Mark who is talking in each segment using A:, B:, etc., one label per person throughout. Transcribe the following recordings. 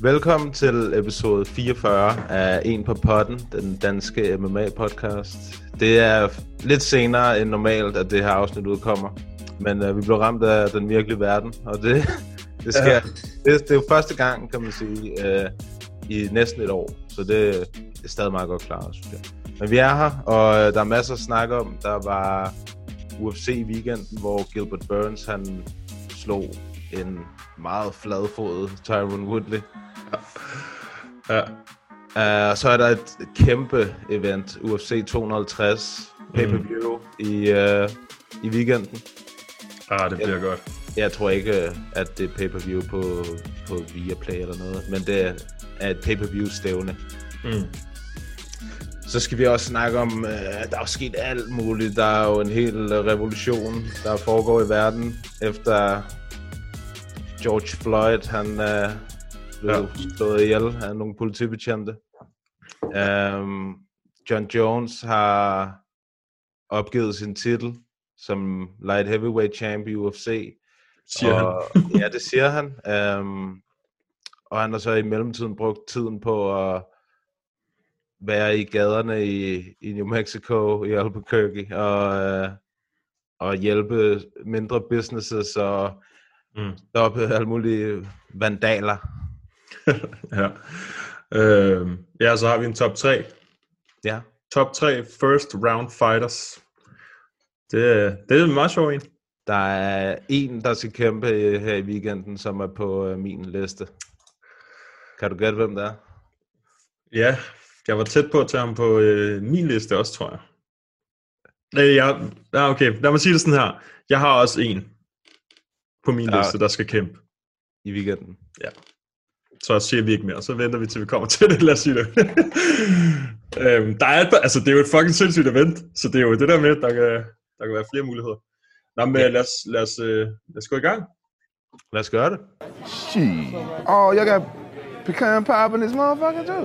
A: Velkommen til episode 44 af En på potten, den danske MMA-podcast. Det er lidt senere end normalt, at det her afsnit udkommer. Men uh, vi blev ramt af den virkelige verden, og det, det sker. Ja. Det, det er jo første gang, kan man sige, uh, i næsten et år. Så det, det er stadig meget godt klaret, synes jeg. Men vi er her, og der er masser at snakke om. Der var UFC i weekenden, hvor Gilbert Burns han slog en meget fladfodet Tyron Woodley.
B: Ja.
A: Uh, så er der et kæmpe event, UFC 250 pay-per-view mm. i, uh, i weekenden.
B: Ah, det bliver
A: Ja.
B: godt.
A: Jeg tror ikke, at det er pay-per-view på, på Viaplay eller noget, men det er et pay-per-view stævne.
B: Mm.
A: Så skal vi også snakke om, uh, der er sket alt muligt. Der er jo en hel øh, revolution, der foregår i verden, efter George Floyd, han uh, blev
B: Ja.
A: ja. slået ihjel af nogle politibetjente. Um, John Jones har opgivet sin titel som light heavyweight champ i UFC.
B: Siger
A: og,
B: han.
A: ja, det siger han. Um, og han har så i mellemtiden brugt tiden på at være i gaderne i, i New Mexico, i Albuquerque, og, øh, og hjælpe mindre businesses og
B: Mm.
A: stoppe alle mulige vandaler.
B: Ja. Øh, ja, så har vi en top 3.
A: Ja.
B: Top 3 first round fighters. Det, er- det er en meget sjov en.
A: Der er en, der skal kæmpe øh, her i weekenden, som er på øh, min liste. Kan du gætte, hvem det er?
B: Ja, jeg var tæt på at tage ham på øh, min liste også, tror jeg. Nej, jeg, ja, okay, lad mig sige det sådan her. Jeg har også en på min
A: Ja.
B: liste, der skal kæmpe.
A: I weekenden.
B: så siger vi ikke mere, så venter vi til vi kommer til det, lad os sige det. øhm, der er, et- altså, det er jo et fucking sindssygt event, så det er jo det der med, at der kan, der kan være flere muligheder. Nå, men lad, os, lad, os, øh, lad os gå i gang.
A: Lad os gøre det.
C: Shit. Oh, y'all got pecan pie in this motherfucker too.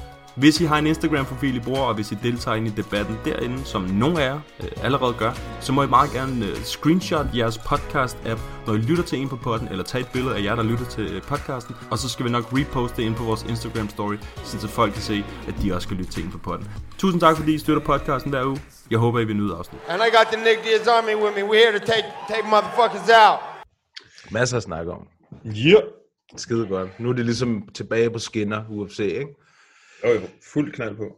D: Hvis I har en Instagram-profil, I bruger, og hvis I deltager ind i debatten derinde, som nogle af jer øh, allerede gør, så må I meget gerne øh, screenshot jeres podcast-app, når I lytter til en på podden, eller tage et billede af jer, der lytter til øh, podcasten, og så skal vi nok reposte det ind på vores Instagram-story, så folk kan se, at de også skal lytte til en på podden. Tusind tak, fordi I støtter podcasten hver uge. Jeg håber, I vil nyde afsnit.
E: And I got the Nick Diaz Army with me. We're here to take take motherfuckers out.
A: Masser at snakke om.
B: Ja.
A: Skide godt. Nu er det ligesom tilbage på skinner, UFC, ikke?
B: Yeah. Fuld knald på.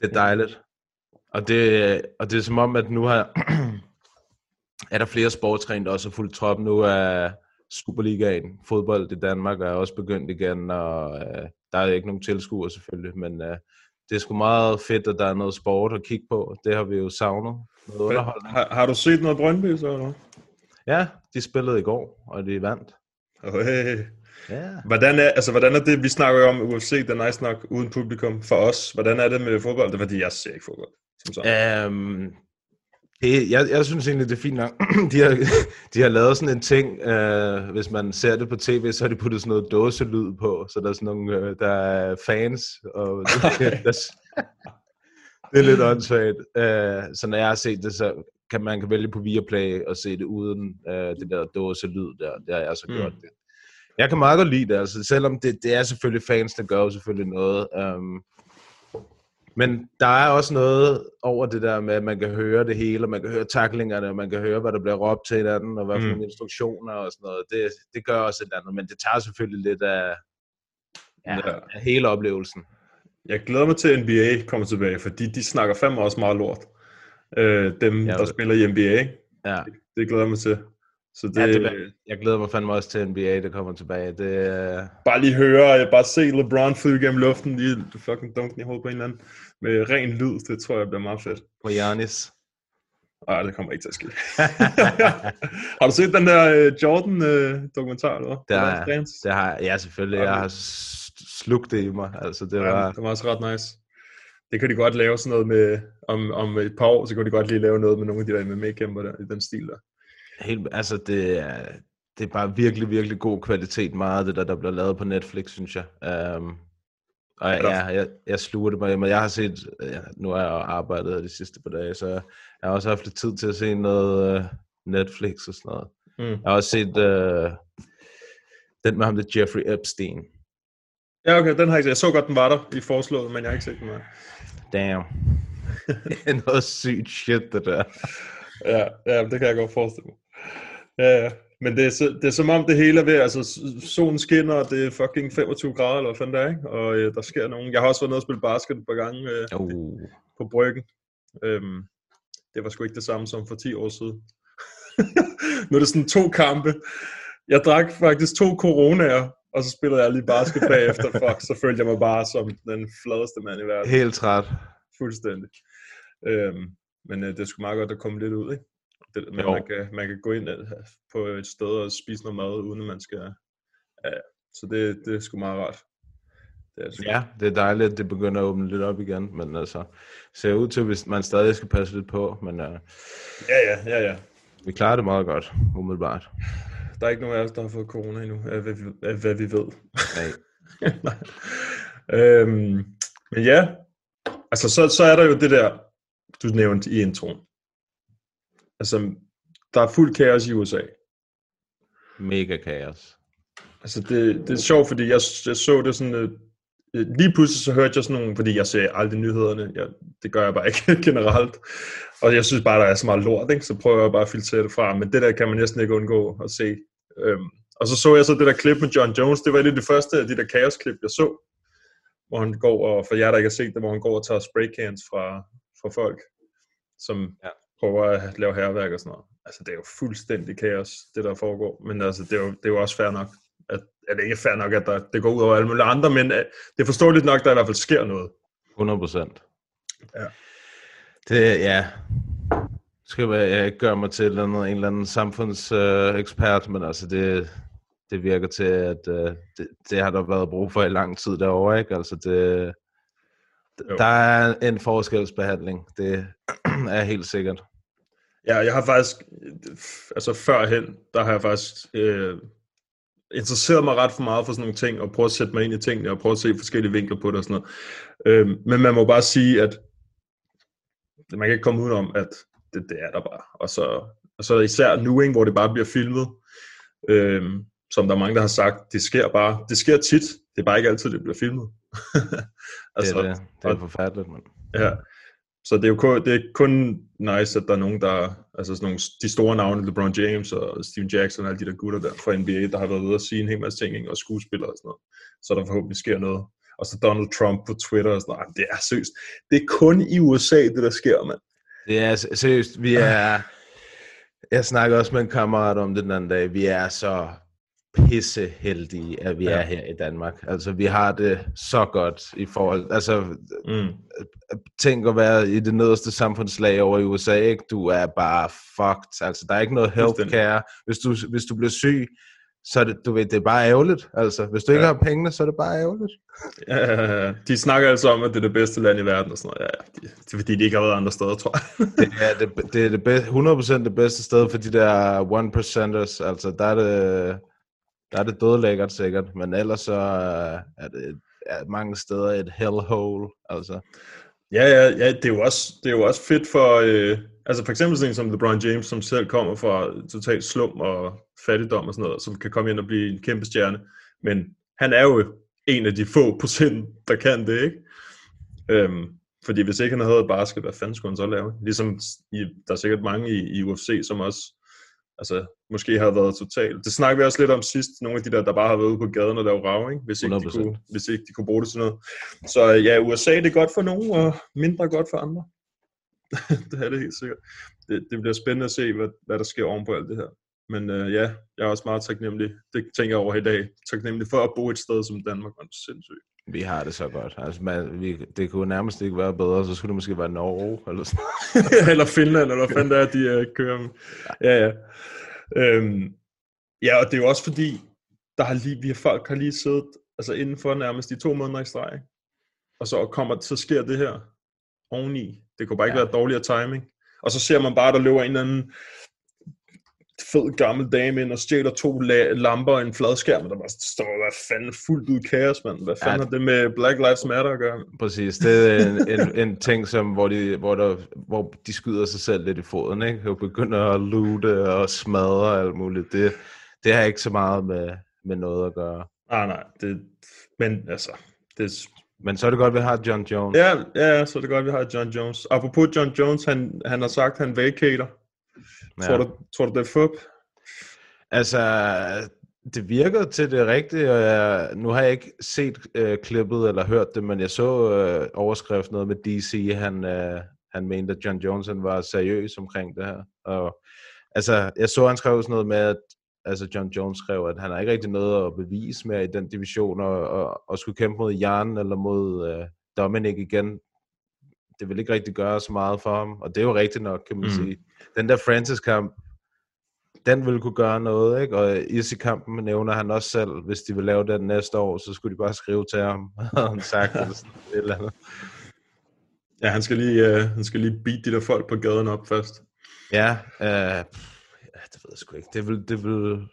A: Det er dejligt. Og det, og det er som om, at nu har, er der flere sportsgren, der også er fuldt trop. Nu er Superligaen, fodbold i Danmark, er også begyndt igen, og øh, der er ikke nogen tilskuere selvfølgelig, men øh, det er sgu meget fedt, at der er noget sport at kigge på. Det har vi jo savnet. Noget underholdning.
B: Har, har du set noget Brøndby så? Eller?
A: Ja, de spillede i går, og de vandt.
B: Hey.
A: Ja.
B: Hvordan er, altså, hvordan er det, vi snakker om UFC, den nice nok uden publikum for os. Hvordan er det med fodbold? Det er fordi, jeg ser ikke fodbold. Som sådan.
A: Um, det, jeg, jeg synes egentlig, det er fint nok. de, har, de har lavet sådan en ting, uh, hvis man ser det på tv, så har de puttet sådan noget dåselyd på, så der er sådan nogle, uh, der er fans, og det, der, det er lidt åndssvagt. Uh, så når jeg har set det, så kan man kan vælge på Viaplay og se det uden uh, det der dåselyd der. Det har jeg så
B: Mm.
A: gjort. Det. Jeg kan meget godt lide det, altså, selvom det, det er selvfølgelig fans, der gør jo selvfølgelig noget. Um, men der er også noget over det der med, at man kan høre det hele, og man kan høre taklingerne, og man kan høre, hvad der bliver råbt til hinanden, og hvad for
B: Mm.
A: instruktioner og sådan noget. Det, det gør også et eller andet, men det tager selvfølgelig lidt af, ja, af hele oplevelsen.
B: jeg glæder mig til, at NBA kommer tilbage, fordi de snakker fandme også meget lort. Øh, dem,
A: Ja,
B: der
A: det-
B: spiller i NBA.
A: Ja.
B: Det glæder jeg mig til. Så det,
A: Ja, det, jeg glæder mig fandme også til NBA, der kommer tilbage. Det, øh,
B: bare lige høre, jeg bare se LeBron flyve gennem luften, lige fucking dunken i hovedet på en eller anden, med ren lyd, det tror jeg bliver meget fedt.
A: på Giannis.
B: Ej, det kommer ikke til at ske. har du set den der uh, Jordan-dokumentar, eller hvad?
A: Det har jeg. Det har, jeg- ja, selvfølgelig. Jeg har slugt det i mig. Altså, det
B: Ja,
A: var...
B: det var også ret nice. Det kan de godt lave sådan noget med, om, om et par år, så kan de godt lige lave noget med nogle af de der MMA-kæmper der, i den stil der.
A: Helt, altså, det er, det er bare virkelig, virkelig god kvalitet, meget af det der, der bliver lavet på Netflix, synes jeg. Um, og
B: Ja, der-
A: ja, jeg, jeg sluger det mig, men jeg har set, ja, nu har jeg arbejdet her de sidste par dage, så jeg har også haft lidt tid til at se noget uh, Netflix og sådan noget.
B: Mm.
A: Jeg har også set uh, den med ham, der Jeffrey Epstein.
B: Ja, okay, den har jeg ikke. Jeg så godt, den var der i foreslået, men jeg har ikke set den med.
A: Damn. det er noget sygt shit, det der.
B: Ja, ja, det kan jeg godt forestille mig. Ja, ja. Men det er, så, det er som om det hele er ved, altså solen skinner, og det er fucking 25 grader, eller hvad fanden det er, ikke? Og øh, der sker nogen. Jeg har også været nede og spille basket et par gange øh,
A: Uh.
B: på bryggen. Øhm, det var sgu ikke det samme som for 10 år siden. nu er det sådan to kampe. Jeg drak faktisk to coronaer, og så spillede jeg lige basket bagefter. Fuck, så følte jeg mig bare som den fladeste mand i verden.
A: Helt træt.
B: Fuldstændig. Øhm, men øh, det er sgu meget godt at komme lidt ud, ikke? Det, men
A: Jo.
B: man kan, man kan gå ind øh, på et sted og spise noget mad, uden at man skal... Ja, så det, det er sgu meget rart. Det er sgu.
A: Ja, det er dejligt, at det begynder at åbne lidt op igen, men altså, ser ud til, hvis man stadig skal passe lidt på, men uh,
B: ja, ja, ja, ja.
A: vi klarer det meget godt, umiddelbart.
B: Der er ikke nogen af os, der har fået corona endnu, af hvad vi, af hvad vi ved.
A: Nej.
B: Nej. øhm, men ja, altså så, så er der jo det der, du nævnte i introen. Altså, der er fuld kaos i USA.
A: Mega kaos.
B: Altså, det, det er sjovt, fordi jeg, jeg så det sådan... Øh, øh, lige pludselig så hørte jeg sådan nogle, fordi jeg ser aldrig nyhederne, jeg, det gør jeg bare ikke generelt, og jeg synes bare, der er så meget lort, ikke? så prøver jeg bare at filtrere det fra, men det der kan man næsten ikke undgå at se. Øhm, og så så jeg så det der klip med John Jones, det var et af de første af de der kaosklip, jeg så, hvor han går, og for jer, der ikke har set det, hvor han går og tager spraycans fra, fra folk, som ja. Prøver at lave herværk og sådan noget. Altså, det er jo fuldstændig kaos, det der foregår, men altså, det er jo, det er jo også fair nok, at, at det ikke er fair nok, at der, det går ud over alle mulige andre, men at, det er forståeligt nok, at der i hvert fald sker noget.
A: 100 procent.
B: Ja.
A: Det, ja. Skal jeg, jeg gøre mig til eller andet, en eller anden samfundsekspert, øh, men altså det, det virker til, at øh, det, det har der været brug for i lang tid derovre, ikke? Altså det,
B: Jo.
A: der er en forskelsbehandling, det er helt sikkert.
B: Ja, jeg har faktisk, altså førhen, der har jeg faktisk øh, interesseret mig ret for meget for sådan nogle ting, og prøvet at sætte mig ind i tingene, og prøvet at se forskellige vinkler på det og sådan noget. Øh, men man må bare sige, at man kan ikke komme udenom, at det, det er der bare. Og så, og så især nu, ikke, hvor det bare bliver filmet, øh, som der er mange, der har sagt, det sker bare, det sker tit, det er bare ikke altid, det bliver filmet.
A: Altså, det er det. Det er forfærdeligt, mand.
B: Ja, så det er jo kun, det er kun nice, at der er nogen, der, altså sådan nogle, de store navne, LeBron James og Steven Jackson og alle de der gutter der fra NBA, der har været ude at sige en hel masse ting, ikke? og skuespillere og sådan noget. Så der forhåbentlig sker noget. Og så Donald Trump på Twitter og sådan noget. Det er seriøst. Det er kun i USA, det der sker, mand.
A: Det er seriøst, vi er... Jeg snakker også med en kammerat om det den anden dag. Vi er så pisseheldige, at vi
B: Ja.
A: er her i Danmark. Altså, vi har det så godt i forhold... Altså,
B: Mm.
A: tænk at være i det nederste samfundslag over i USA, ikke? Du er bare fucked. Altså, der er ikke noget healthcare. Hvis du, hvis du bliver syg, så er det, du ved, det er bare ærgerligt. Altså, hvis du ikke
B: Ja.
A: har pengene, så er det bare ærgerligt.
B: Ja, ja, ja. de snakker altså om, at det er det bedste land i verden og sådan noget. Ja, ja. Det er fordi, de ikke har været andre steder, tror jeg.
A: det er, det, det er det bedste, 100% det bedste sted for de der one percenters. Altså, der er det, der er det dødlækkert sikkert, men ellers så øh, er det er mange steder et hellhole. Altså,
B: Ja, ja, ja, det er jo også, det er jo også fedt for, øh, altså for eksempel sådan en som LeBron James, som selv kommer fra totalt slum og fattigdom og sådan noget, som kan komme ind og blive en kæmpe stjerne. Men han er jo en af de få procent, der kan det, ikke? Øhm, fordi hvis ikke han havde basket, hvad fanden skulle han så lave? Ligesom i, der er sikkert mange i, i UFC, som også altså, måske har været totalt. Det snakker vi også lidt om sidst, nogle af de der, der bare har været ude på gaden og lavet rav, ikke? Hvis, ikke de
A: 100%.
B: kunne, hvis ikke de kunne bruge det til noget. Så ja, USA det er godt for nogen, og mindre godt for andre. det er det helt sikkert. Det, det bliver spændende at se, hvad, hvad der sker oven på alt det her. Men øh, ja, jeg er også meget taknemmelig, det tænker jeg over i dag, taknemmelig for at bo et sted som Danmark, og sindssygt.
A: Vi har det så godt. Altså, man, vi, det kunne nærmest ikke være bedre, så skulle det måske være Norge, eller sådan
B: eller Finland, eller hvad fanden det er, de uh, kører med. Ja, ja. Øhm, ja, og det er jo også fordi, der har lige, vi har folk har lige siddet altså inden for nærmest de to måneder i streg, og så kommer, så sker det her oveni. Det kunne bare ikke ja. være dårligere timing. Og så ser man bare, der løber en eller anden fed gammel dame ind og stjæler to la- lamper og en fladskærm, og der bare står, hvad fanden, fuldt ud kaos, mand. Hvad fanden
A: Ja.
B: har det med Black Lives Matter at gøre?
A: Præcis, det er en, en, en ting, som, hvor, de, hvor, der, hvor de skyder sig selv lidt i foden, ikke? Og begynder at loote og smadre og alt muligt. Det, det har ikke så meget med, med noget at gøre.
B: Nej, nej, det, men altså, det,
A: Men så er det godt, vi har John Jones.
B: Ja, ja, så er det godt, vi har John Jones. Apropos John Jones, han, han har sagt, at han vacater. Ja. Tror, du, tror du, det er fup?
A: Altså, det virker til det rigtige, og jeg, nu har jeg ikke set øh, klippet eller hørt det, men jeg så øh, overskrift noget med DC, han, øh, han mente, at John Jones han var seriøs omkring det her. Og, altså, jeg så, han skrev sådan noget med, at altså John Jones skrev, at han har ikke rigtig noget at bevise mere i den division, og, og, og skulle kæmpe mod Jan eller mod øh, Dominic igen. Det vil ikke rigtig gøre så meget for ham, og det er jo rigtigt nok, kan man
B: Mm.
A: sige. Den der Francis-kamp, den ville kunne gøre noget, ikke? Og Izzy-kampen nævner han også selv, hvis de vil lave den næste år, så skulle de bare skrive til ham, havde han sagt, eller sådan et eller andet.
B: Ja, han skal lige, uh, han skal lige beat de der folk på gaden op først.
A: Ja, øh, ja, det ved jeg sgu ikke. Det vil, det vil,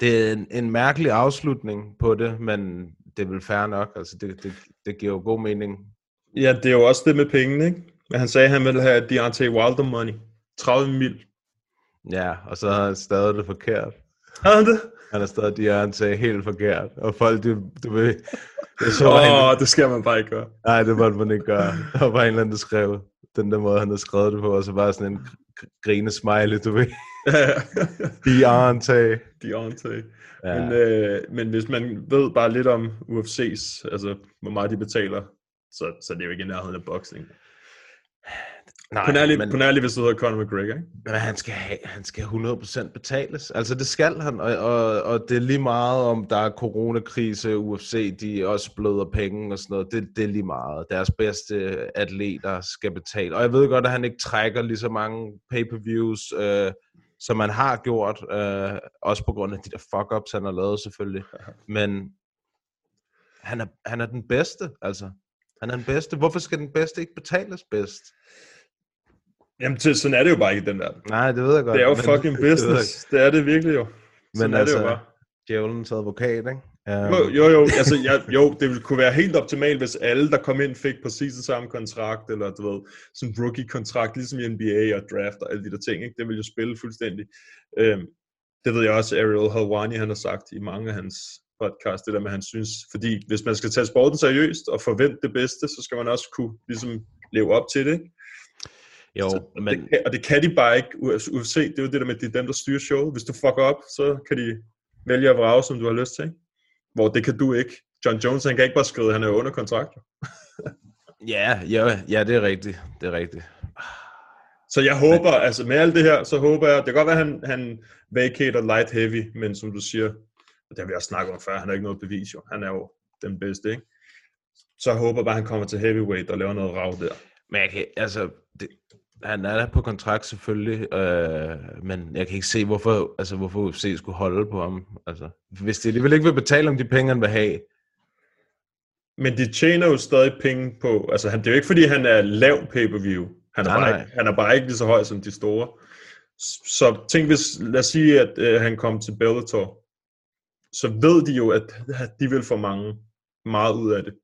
A: det er en, en mærkelig afslutning på det, men det er vel fair nok. Altså, det, det, det giver jo god mening.
B: Ja, det er jo også det med pengene, ikke? Men han sagde, at han ville have Deontay Wilder money. 30 mil.
A: Ja, og så har han stadig det forkert.
B: Har han det?
A: Han har stadig Deontay helt forkert. Og folk, du, du ved... Jeg så
B: Åh,
A: en,
B: oh, det skal man bare ikke gøre.
A: nej, det måtte man ikke gøre. Der var bare en eller anden, der skrev den der måde, han havde skrevet det på, og så bare sådan en gr- grine smiley, du ved. Deontay.
B: Deontay.
A: Ja.
B: Men, øh, men hvis man ved bare lidt om UFC's, altså hvor meget de betaler, så, så det er jo ikke i nærheden af boxing.
A: Nej,
B: på nærlig,
A: men-
B: på nærlig, hvis du hedder Conor McGregor, ikke?
A: Men han skal, have, han skal 100% betales. Altså det skal han, og, og, og det er lige meget om der er coronakrise, UFC, de også bløder penge og sådan noget. Det, det er lige meget. Deres bedste atleter skal betale. Og jeg ved godt, at han ikke trækker lige så mange pay-per-views, øh, som man har gjort. Øh, også på grund af de der fuck-ups, han har lavet selvfølgelig. Men han er, han er den bedste, altså. Han er den bedste. Hvorfor skal den bedste ikke betales bedst?
B: Jamen, til, sådan er det jo bare ikke i den der.
A: Nej, det ved jeg godt.
B: Det er jo
A: men-
B: fucking
A: det
B: business. Det er det virkelig jo. Sådan
A: Men
B: er
A: altså,
B: det jo bare.
A: djævelens advokat, ikke? Um,
B: Jo, jo, jo, altså, jeg, jo, det ville kunne være helt optimalt, hvis alle, der kom ind, fik præcis den samme kontrakt, eller du ved, sådan rookie-kontrakt, ligesom i NBA og draft og alle de der ting, ikke? Det ville jo spille fuldstændig. Øhm, det ved jeg også, Ariel Helwani, han har sagt i mange af hans podcast, det der med, at han synes, fordi hvis man skal tage sporten seriøst og forvente det bedste, så skal man også kunne ligesom leve op til det, ikke?
A: Jo,
B: Så,
A: men
B: det kan, og det kan de bare ikke. UFC, det er jo det der med, at det er dem, der styrer showet. Hvis du fucker op, så kan de vælge at vrage, som du har lyst til. Ikke? Hvor det kan du ikke. John Jones, han kan ikke bare skrive, han er under kontrakt.
A: ja, ja, ja, det er rigtigt. Det er rigtigt.
B: Så jeg håber, altså med alt det her, så håber jeg, det kan godt være, at han, han vacater light heavy, men som du siger, og det har vi også snakket om før, han har ikke noget bevis jo. Han er jo den bedste, ikke? Så jeg håber bare, at han kommer til heavyweight og laver noget rav der.
A: Men jeg kan, altså, det, han er der på kontrakt selvfølgelig, øh, men jeg kan ikke se, hvorfor, altså, hvorfor UFC skulle holde på ham. Altså, hvis de alligevel ikke vil betale om de penge, han vil have.
B: Men de tjener jo stadig penge på, altså han, det er jo ikke fordi, han er lav pay-per-view. Han er,
A: Nej,
B: bare
A: nej.
B: ikke, han er bare ikke lige så høj som de store. Så tænk hvis, lad os sige, at øh, han kom til Bellator, så ved de jo, at at de vil få mange, meget ud af det.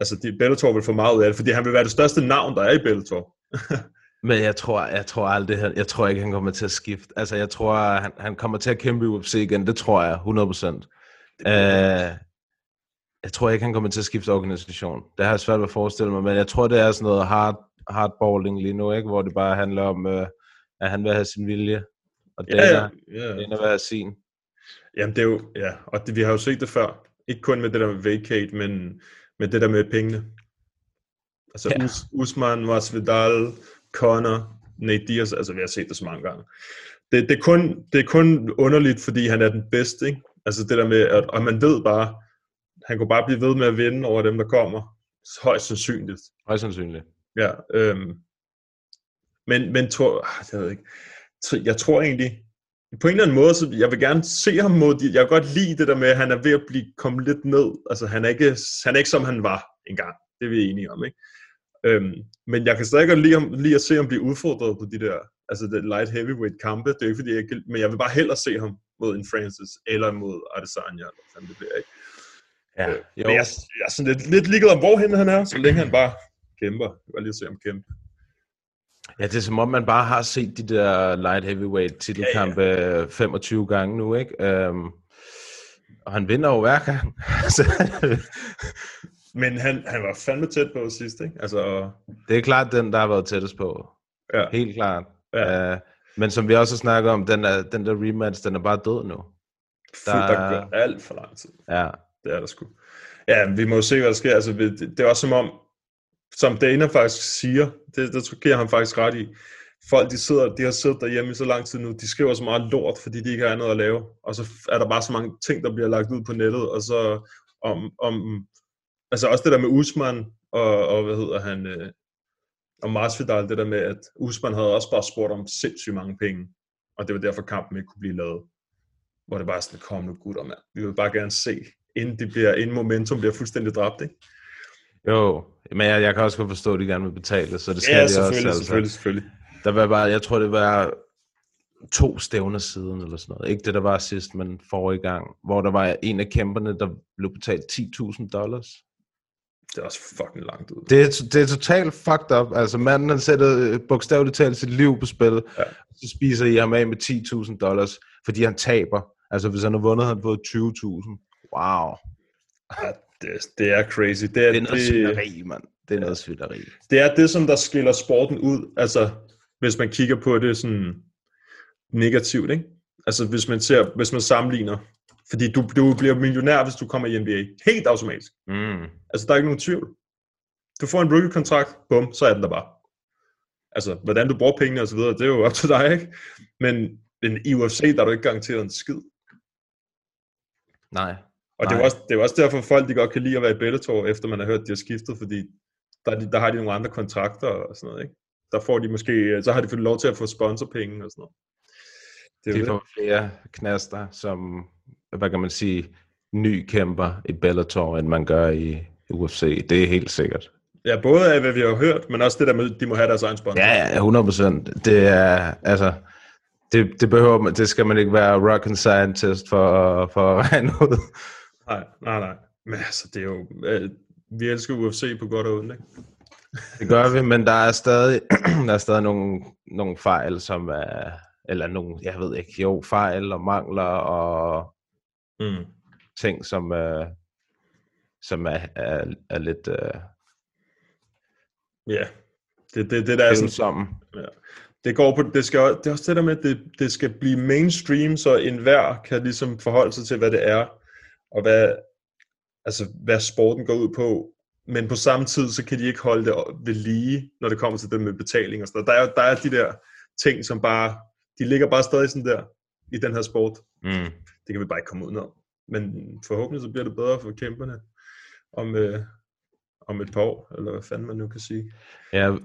B: Altså, de, Bellator vil få meget ud af det, fordi han vil være det største navn, der er i Bellator.
A: Men jeg tror, jeg tror aldrig, han, jeg tror ikke, han kommer til at skifte. Altså, jeg tror, han, han kommer til at kæmpe i UFC igen. Det tror jeg, 100%. Øh, jeg tror ikke, han kommer til at skifte organisation. Det har jeg svært ved at forestille mig, men jeg tror, det er sådan noget hard, hardballing lige nu, ikke? hvor det bare handler om, øh, at han vil have sin vilje. Og
B: Ja,
A: Dana,
B: ja, ja.
A: Dana hver sin.
B: Jamen det er jo, ja, og det, vi har jo set det før. Ikke kun med det der med vacate, men med det der med pengene. Altså
A: Ja.
B: Us, Usman, Masvidal, Conor, Nate Diaz, altså vi har set det så mange gange. Det, det, er kun, det er kun underligt, fordi han er den bedste, ikke? Altså det der med, at og man ved bare, han kunne bare blive ved med at vinde over dem, der kommer. Højst sandsynligt.
A: Højst sandsynligt.
B: Ja, øhm, men, men tror, ah, jeg ved ikke, jeg tror egentlig, på en eller anden måde, så jeg vil gerne se ham mod, de, jeg kan godt lide det der med, at han er ved at blive kommet lidt ned, altså han er ikke, han er ikke som han var engang, det er vi enige om, ikke? Øhm, men jeg kan stadig godt lide, ham, lide at se ham blive udfordret på de der, altså det light heavyweight kampe, det er ikke fordi, jeg ikke, men jeg vil bare hellere se ham mod en Francis, eller mod Adesanya, eller hvad det bliver, ikke?
A: Ja,
B: Øh,
A: jo.
B: Men jeg, jeg er sådan lidt, lidt ligeglad om, hvorhen han er, så længe han bare kæmper. Jeg vil bare lige se ham kæmpe.
A: Ja, det er som om, man bare har set de der light heavyweight titelkampe ja, ja. 25 gange nu, ikke? Um, og han vinder jo hver gang.
B: Men han, han var fandme tæt på sidst, ikke? Altså,
A: det er klart den, der har været tættest på.
B: ja.
A: Helt klart.
B: Ja.
A: Uh, men som vi også har snakket om, den, er, den der rematch, den er bare død nu.
B: Der, der går alt for lang tid.
A: Ja,
B: Det er der sgu. Ja, vi må jo se, hvad der sker. Altså, det, det er også som om, som Dana faktisk siger, det, det tror jeg, han faktisk ret i. Folk, de, sidder, de har siddet derhjemme i så lang tid nu, de skriver så meget lort, fordi de ikke har andet at lave. Og så er der bare så mange ting, der bliver lagt ud på nettet, og så om, om altså også det der med Usman, og, og hvad hedder han, øh, og Masvidal, det der med, at Usman havde også bare spurgt om sindssygt mange penge, og det var derfor kampen ikke kunne blive lavet. Hvor det bare sådan, kom nu gutter, mand. Vi vil bare gerne se, inden, det bliver, inden momentum bliver fuldstændig dræbt, ikke?
A: Jo. Men jeg, jeg kan også godt forstå, at de gerne vil betale, så det skal
B: Ja,
A: de også.
B: selvfølgelig,
A: Altså.
B: selvfølgelig, selvfølgelig.
A: Der var bare, jeg tror, det var to stævner siden, eller sådan noget. Ikke det, der var sidst, men forrige gang, hvor der var en af kæmperne, der blev betalt 10.000 dollars.
B: Det er også fucking langt ud.
A: Det er, det er totalt fucked up. Altså manden, han sætter øh, bogstaveligt talt sit liv på spil.
B: Ja.
A: Så spiser I ham af med 10.000 dollars, fordi han taber. Altså hvis han har vundet, har han fået 20.000. Wow.
B: Ja, det, det er crazy. Det er,
A: Det er noget
B: det,
A: svineri, mand. Det er noget svineri.
B: det er det, som der skiller sporten ud. Altså, hvis man kigger på det sådan negativt, ikke? Altså, hvis man ser, hvis man sammenligner. Fordi du, du bliver millionær, hvis du kommer i NBA. Helt automatisk.
A: Mm.
B: Altså, der er ikke nogen tvivl. Du får en rookie-kontrakt, bum, så er den der bare. Altså, hvordan du bruger pengene og så videre, det er jo op til dig, ikke? Men, men i UFC, der er du ikke garanteret en skid.
A: Nej.
B: Og det er, også, det er også derfor, folk de godt kan lide at være i Bellator, efter man har hørt, at de har skiftet, fordi der, er de, der har de nogle andre kontrakter og sådan noget, ikke? Der får de måske, så har de fået lov til at få sponsorpenge og sådan noget. Det er
A: De
B: det.
A: får flere knaster, som, hvad kan man sige, ny kæmper i Bellator, end man gør i UFC. Det er helt sikkert.
B: Ja, både af, hvad vi har hørt, men også det der med, de må have deres egen sponsor.
A: Ja, ja, 100 procent. Det er, altså, det, det behøver man, det skal man ikke være rocket scientist for, for at regne ud.
B: Nej, nej, nej. Men altså, det er jo, øh, vi elsker UFC på godt og ondt, ikke?
A: Det gør vi, men der er stadig, der er stadig nogle, nogle fejl, som er, eller nogle, jeg ved ikke, jo, fejl og mangler og
B: Mm.
A: ting, som, øh, som er, er, er lidt øh,
B: Ja, det, det, det der er sådan,
A: tvivlsomme.
B: det går på, det skal, det er også det der med, at det, det skal blive mainstream, så enhver kan ligesom forholde sig til, hvad det er, og hvad, altså, hvad sporten går ud på, men på samme tid, så kan de ikke holde det ved lige, når det kommer til det med betaling og sådan noget. Der er, der er de der ting, som bare, de ligger bare stadig sådan der, i den her sport.
A: Mm.
B: Det kan vi bare ikke komme udenom. Men forhåbentlig så bliver det bedre for kæmperne om, øh, om et par år, eller hvad fanden man nu kan sige.
A: Ja,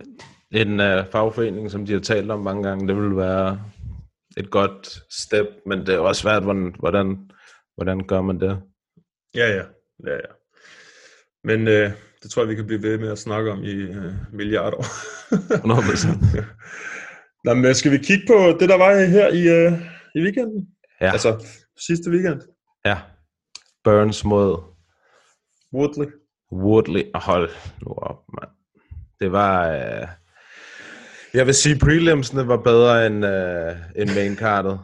A: en uh, fagforening, som de har talt om mange gange, det vil være et godt step, men det er også svært, hvordan, hvordan, hvordan gør man det?
B: Ja, ja. ja, ja. Men øh, det tror jeg, vi kan blive ved med at snakke om i øh, milliarder år.
A: 100%.
B: Nå, men skal vi kigge på det, der var her i, øh, i weekenden?
A: Ja,
B: Altså, sidste weekend.
A: ja. Burns mod
B: Woodley.
A: Woodley. Hold nu op, mand. Det var... Uh... Jeg vil sige, prelimsene var bedre end, uh, end maincardet.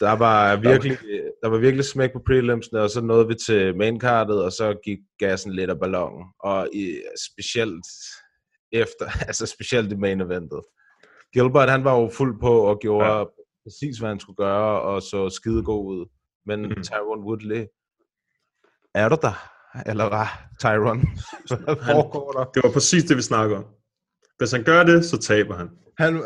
A: Der var virkelig, der var virkelig smæk på prelimsene, og så nåede vi til maincardet, og så gik gassen lidt af ballonen. Og i, specielt efter, altså specielt i main eventet. Gilbert, han var jo fuld på og gjorde
B: Ja.
A: præcis, hvad han skulle gøre, og så skide god ud. Men mm. Tyron Woodley, er du der? Eller hvad, Tyron? Hvad foregår der?
B: Det var præcis det, vi snakker om. Hvis han gør det, så taber han.
A: Han, øh,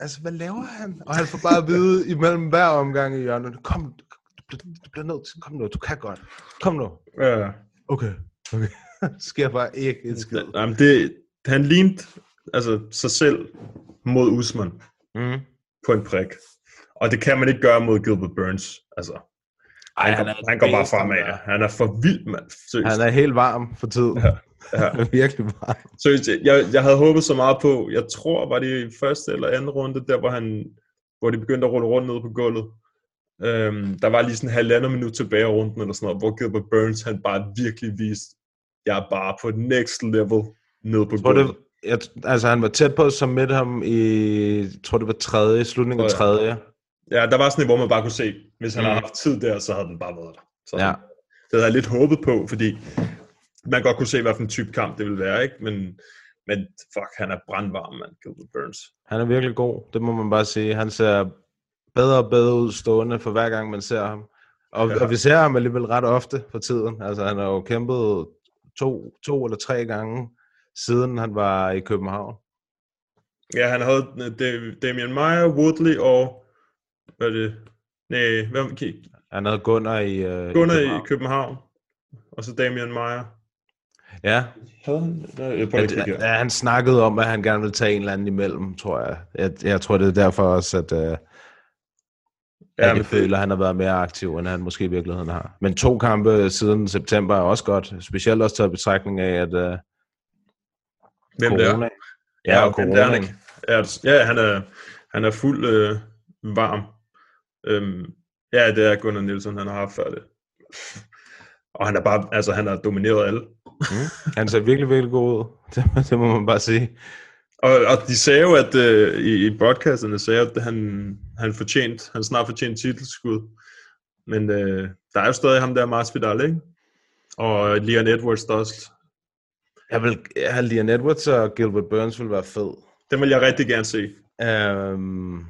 A: altså, hvad laver han? Og han får bare at vide imellem hver omgang i hjørnet, kom, du bliver, du bliver nødt til, kom nu, du kan godt. Kom nu.
B: Ja.
A: Okay, okay. Sker bare ikke et skid.
B: Jamen, det, han lignede altså, sig selv mod Usman
A: Mm.
B: på en prik. Og det kan man ikke gøre mod Gilbert Burns. Altså,
A: Ej,
B: han,
A: han
B: går,
A: er
B: han går bare fremad.
A: der.
B: Han er for vild, mand. Seriøst.
A: Han er helt varm for tiden.
B: Ja, ja.
A: Er virkelig varm.
B: Seriøst, jeg, jeg havde håbet så meget på, jeg tror, var det i første eller anden runde, der hvor, han, hvor de begyndte at rulle rundt ned på gulvet. Øhm, der var lige sådan en halvandet minut tilbage af runden, eller sådan noget, hvor Gilbert Burns, han bare virkelig viste, jeg er bare på next level ned på gulvet.
A: det, jeg, altså, han var tæt på at submit ham i, tror det var tredje, slutningen af tredje.
B: Ja, der var sådan et, hvor man bare kunne se, hvis han
A: Mm.
B: havde haft tid der, så havde den bare været der. Så
A: Ja.
B: Det havde jeg lidt håbet på, fordi man godt kunne se, hvad for en type kamp det ville være, ikke? Men, men fuck, han er brandvarm, mand, Gilbert Burns.
A: Han er virkelig god, det må man bare sige. Han ser bedre og bedre ud stående for hver gang, man ser ham. Og,
B: Ja.
A: og vi ser ham alligevel ret ofte for tiden. Altså, han har jo kæmpet to, to eller tre gange, siden han var i København.
B: Ja, han havde øh, Da- Damian Meyer, Woodley og... Hvad er det? Nej, hvem okay.
A: Han havde Gunnar i, øh,
B: Gunnar
A: i
B: i
A: København.
B: Og så Damian Meyer.
A: Ja,
B: Havde han? Nej,
A: at,
B: at
A: han snakkede om, at han gerne ville tage en eller anden imellem, tror jeg. Jeg, jeg tror, det er derfor også, at, øh,
B: Ja,
A: jeg føler, at han har været mere aktiv, end han måske i virkeligheden har. Men to kampe siden september er også godt. Specielt også taget betragtning af, at øh,
B: Hvem det er?
A: corona. Ja, og
B: hvem det er, han
A: corona.
B: ikke? Det- ja, han er, han er fuld øh, varm. Øhm, ja, det er Gunnar Nielsen, han har haft før det. Og han er bare, altså han har domineret alle.
A: Mm. Han ser virkelig, virkelig god ud. Det, det må man bare sige.
B: Og, og de sagde jo, at øh, i, i broadcasterne sagde, at han, han fortjent, han snart fortjent titelskud. Men øh, der er jo stadig ham der, Masvidal, ikke? Og Leon Edwards der også.
A: Jeg vil, ja, Leon Edwards og Gilbert Burns vil være fed.
B: Den vil jeg rigtig gerne se.
A: Um,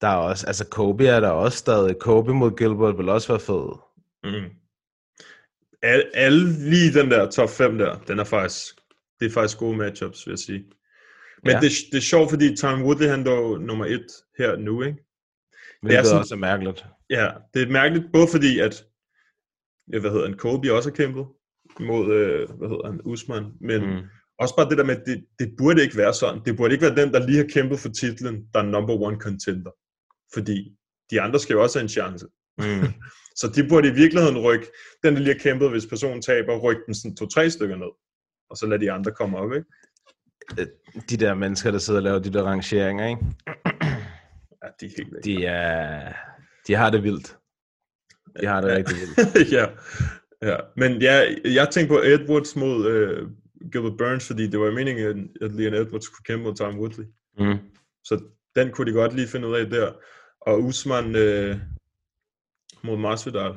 A: der er også, altså Kobe er der også stadig. Kobe mod Gilbert vil også være fed.
B: Mm. Alle, alle lige den der top 5 der, den er faktisk, det er faktisk gode matchups, vil jeg sige. Men
A: Ja.
B: det, det er sjovt, fordi Tom Woodley, han er nummer et her nu, ikke?
A: Hvilket
B: sådan-
A: også er mærkeligt.
B: Ja, det er mærkeligt, både fordi, at, hvad hedder han, Colby også har kæmpet mod, øh, hvad hedder han, Usman, men. Mm. også bare det der med, at det, det burde ikke være sådan. Det burde ikke være den, der lige har kæmpet for titlen, der er number one contender. Fordi de andre skal jo også have en chance.
A: Mm.
B: Så de burde i virkeligheden rykke, den der lige har kæmpet, hvis personen taber, rykke den sådan to-tre stykker ned. Og så lade de andre komme op, ikke?
A: De der mennesker, der sidder og laver de der rangeringer, ikke?
B: Ja, de er helt væk.
A: De, er, de har det vildt. De har det rigtig vildt.
B: ja. ja. Men ja, jeg tænkte på Edwards mod øh, Gilbert Burns, fordi det var meningen, at Leon Edwards kunne kæmpe mod Tom Woodley.
A: Mm.
B: Så den kunne de godt lige finde ud af der. Og Usman øh, mod Masvidal.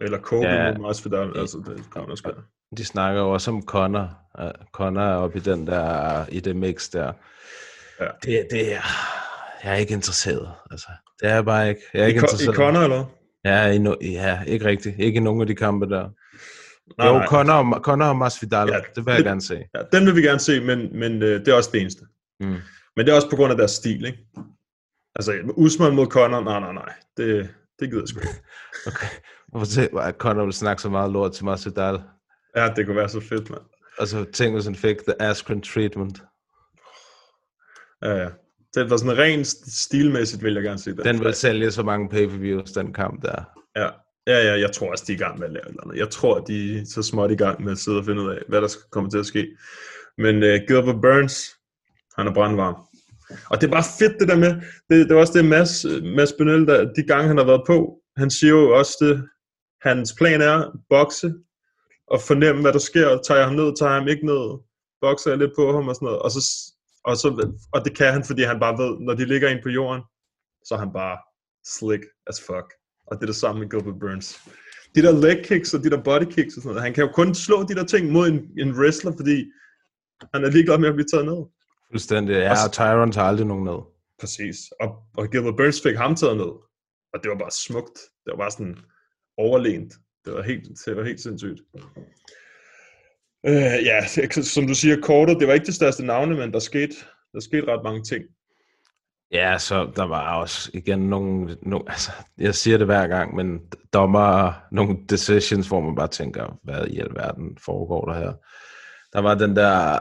B: Eller Kobe
A: Ja.
B: mod Masvidal. Altså, det man også gøre.
A: De snakker jo også om Connor. Uh, Connor er oppe i den der, i det mix der.
B: Ja.
A: Det, det er, jeg er ikke interesseret. Altså, det er jeg bare ikke. Jeg er
B: I,
A: ikke
B: Con- I
A: interesseret.
B: Conor, eller?
A: Ja, i no, ja, ikke rigtigt. Ikke i nogen af de kampe der.
B: Nej,
A: jo,
B: nej.
A: Connor, og- Connor og Masvidal,
B: ja,
A: det vil jeg
B: det-
A: gerne se.
B: Ja, den vil vi gerne se, men, men øh, det er også det eneste.
A: Mm.
B: Men det er også på grund af deres stil, ikke? Altså, Usman mod Conor, nej, nej, nej. Det, det gider jeg sgu ikke.
A: Okay. Hvorfor se, at Connor vil snakke så meget lort til Masvidal?
B: Ja, det kunne være så fedt, mand.
A: Og så tænk, hvis han fik the Askren treatment.
B: Ja, ja. Det var sådan rent stilmæssigt, vil jeg gerne se den.
A: Den vil sælge så mange pay-per-views, den kamp der.
B: Ja. ja, ja, jeg tror også, de er i gang med at lave eller andet. Jeg tror, de er så småt i gang med at sidde og finde ud af, hvad der skal komme til at ske. Men uh, Gilbert Burns, han er brandvarm. Og det er bare fedt det der med, det, det var også det Mads, Mads Benel, der, de gange han har været på, han siger jo også det, hans plan er bokse, og fornemme, hvad der sker, tager jeg ham ned, tager jeg ham ikke ned, bokser jeg lidt på ham og sådan noget, og, så, og, så, og det kan han, fordi han bare ved, når de ligger ind på jorden, så er han bare slick as fuck. Og det er det samme med Gilbert Burns. De der leg kicks og de der body kicks og sådan noget, han kan jo kun slå de der ting mod en, en wrestler, fordi han er ligeglad med at blive taget ned.
A: Fuldstændig. Ja,
B: Og
A: Tyron tager aldrig nogen ned.
B: præcis. Og, og Gilbert Burns fik ham taget ned. Og det var bare smukt. Det var bare sådan overlænt. Det var helt, det var helt sindssygt. Øh, ja, som du siger, kortet, det var ikke det største navne, men der skete, der skete ret mange ting.
A: Ja, så der var også igen nogle, nogle altså, jeg siger det hver gang, men dommer nogle decisions, hvor man bare tænker, hvad i alverden foregår der her? Der var den der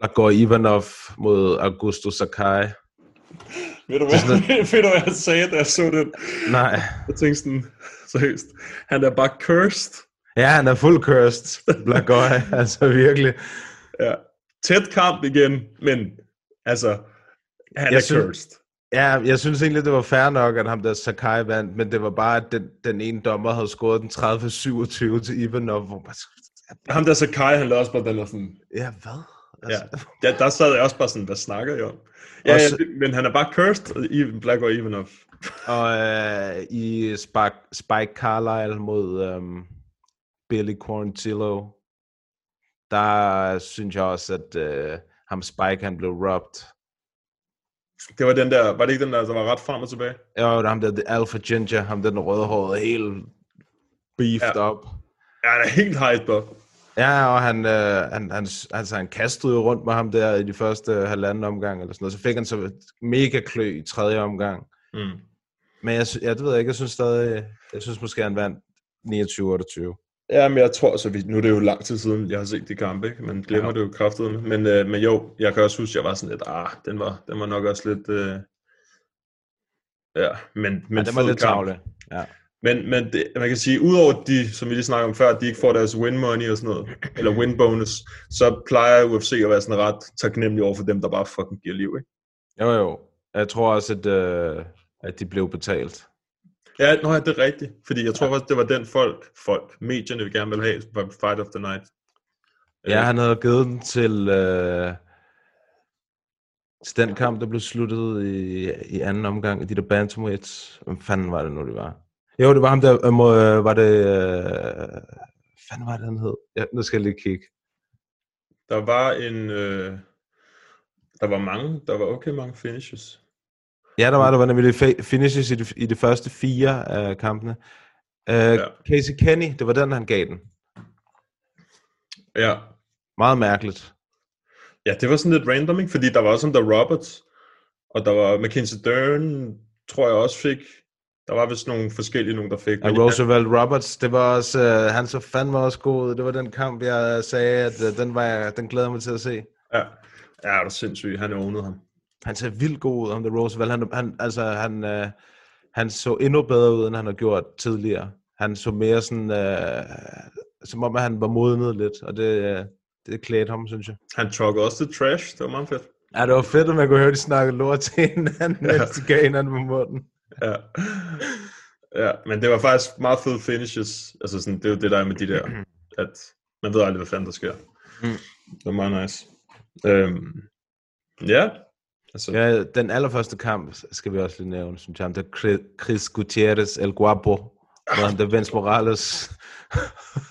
A: Blagor Ivanov mod Augusto Sakai.
B: Ved du
A: Det
B: hvad,
A: sådan
B: ved du, hvad jeg sagde, da jeg så den?
A: Nej.
B: Jeg tænkte sådan, seriøst, han er bare cursed.
A: Ja, han er fuld cursed, Blagor, altså virkelig.
B: Ja. Tæt kamp igen, men altså, han
A: Jeg
B: er
A: synes-
B: cursed.
A: Ja, jeg synes egentlig, det var fair nok, at ham der Sakai vandt, men det var bare, at den, den ene dommer havde scoret den 30-27 til Ivanov, hvor man...
B: Ham der Sakai, han lavede også bare den der sådan,
A: Ja, hvad?
B: Ja. ja. der sad jeg også bare sådan, hvad snakker jeg om? Ja,
A: Også-
B: ja, men han er bare cursed, Ivan Black og Ivanov.
A: Og øh, i Spike, Spike Carlisle mod øhm, Billy Quarantillo, der synes jeg også, at øh, ham Spike, han blev robbed.
B: Det var den der, var det ikke den der, der var ret frem og tilbage?
A: Ja, og ham der, The Alpha Ginger, ham der den rødhårede, helt beefed
B: Ja.
A: up.
B: Ja, han er helt hyped up.
A: Ja, og han, øh, han, han, altså, han kastede jo rundt med ham der i de første halvanden omgang, eller sådan noget. Så fik han så et mega klø i tredje omgang.
B: Mm.
A: Men jeg, ja, det ved jeg ikke, jeg synes stadig, jeg synes måske, han vandt 29-28.
B: Ja, men jeg tror, så vi, nu er det jo lang tid siden, jeg har set de kampe, ikke? Man glemmer
A: Ja.
B: det jo kraftigt. Men, øh, men jo, jeg kan også huske, jeg var sådan lidt, ah, den var, den var nok også lidt, øh, ja, men, men
A: Ja, det var lidt tavle. Ja.
B: Men, men det, man kan sige, udover de, som vi lige snakkede om før, at de ikke får deres win money og sådan noget, eller win bonus, så plejer UFC at være sådan ret taknemmelig over for dem, der bare fucking giver liv, ikke?
A: Jo, jo. Jeg tror også, at, øh, at de blev betalt.
B: Ja, nå, ja, det er rigtigt. Fordi jeg tror faktisk, det var den folk, folk, medierne vil gerne vil have, på Fight of the Night.
A: Ja, han havde givet den til, øh, til den kamp, der blev sluttet i, i anden omgang i de der bantamweights. Hvem fanden var det nu, det var? Jo, det var ham der, øh, må, øh, var det, øh, hvad var det, han hed? Ja, nu skal jeg lige kigge.
B: Der var en, øh, der var mange, der var okay mange finishes.
A: Ja, der var, der var nemlig finishes i de, i de første fire af kampene. Uh, ja. Casey Kenny, det var den, han gav den.
B: Ja.
A: Meget mærkeligt.
B: Ja, det var sådan lidt random, ikke? Fordi der var også ham der Roberts, og der var Mackenzie Dern, tror jeg også fik. Der var vist nogle forskellige nogen, der fik. Men
A: Roosevelt Roberts, det var også, uh, han så fandme også god. Det var den kamp, jeg sagde, at uh, den, var jeg, den glæder mig til at se.
B: Ja, ja det er sindssygt. Han ownede ham.
A: Han ser vildt god ud, om det Roosevelt. Han, han, altså, han, uh, han så endnu bedre ud, end han har gjort tidligere. Han så mere sådan, uh, som om at han var modnet lidt, og det, uh, det klædte ham, synes jeg.
B: Han truckede også til trash. Det var meget fedt.
A: Ja, det var fedt, at man kunne høre, de snakke lort til hinanden,
B: Ja.
A: mens de gav hinanden på munden.
B: Ja. ja, men det var faktisk meget fede finishes. Altså sådan, det er jo det der er med de der, at man ved aldrig, hvad fanden der sker.
A: Mm.
B: Det var meget nice. Øhm, ja, altså,
A: Ja, den allerførste kamp skal vi også lige nævne, synes jeg. Det er Chris- Gutierrez El Guapo, hvor han der Vince Morales.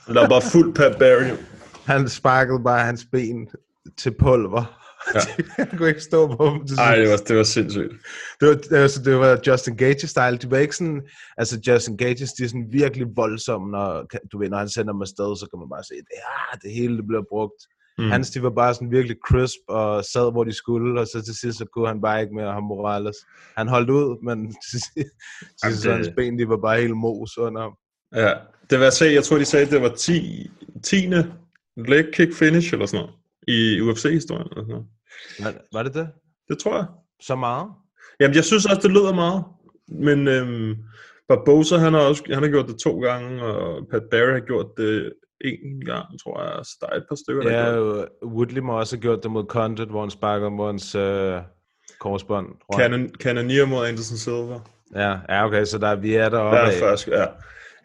B: der var bare fuld Pat Barry.
A: Han sparkede bare hans ben til pulver.
B: Ja.
A: han kunne ikke stå på dem til
B: Ej, det var, det var sindssygt.
A: Det var, det, var, det var Justin Gage-style. De var ikke sådan... Altså, Justin Gage, de er sådan virkelig voldsomme, når, du ved, når han sender dem afsted, så kan man bare se, at ja, det hele det bliver brugt.
B: Mm.
A: Hans, de var bare sådan virkelig crisp og sad, hvor de skulle, og så til sidst, så kunne han bare ikke mere ham Morales. Han holdt ud, men til sidst, hans ben, de var bare helt mos under ham.
B: Ja, det var jeg jeg tror, de sagde, at det var 10, 10. leg kick finish eller sådan noget, i UFC-historien. Eller sådan noget.
A: Var, var det det?
B: Det tror jeg.
A: Så meget?
B: Jamen, jeg synes også, det lyder meget. Men øhm, Barbosa, han har også han har gjort det to gange, og Pat Barry har gjort det en gang, tror jeg. Så der er et par stykker, der
A: Ja,
B: har gjort det.
A: jo, Woodley må også have gjort det mod Condit, hvor han sparker mod hans øh, korsbånd.
B: Canon, Cannoneer mod Anderson Silva.
A: Ja, ja, okay, så der, vi er deroppe
B: Der er først, ja.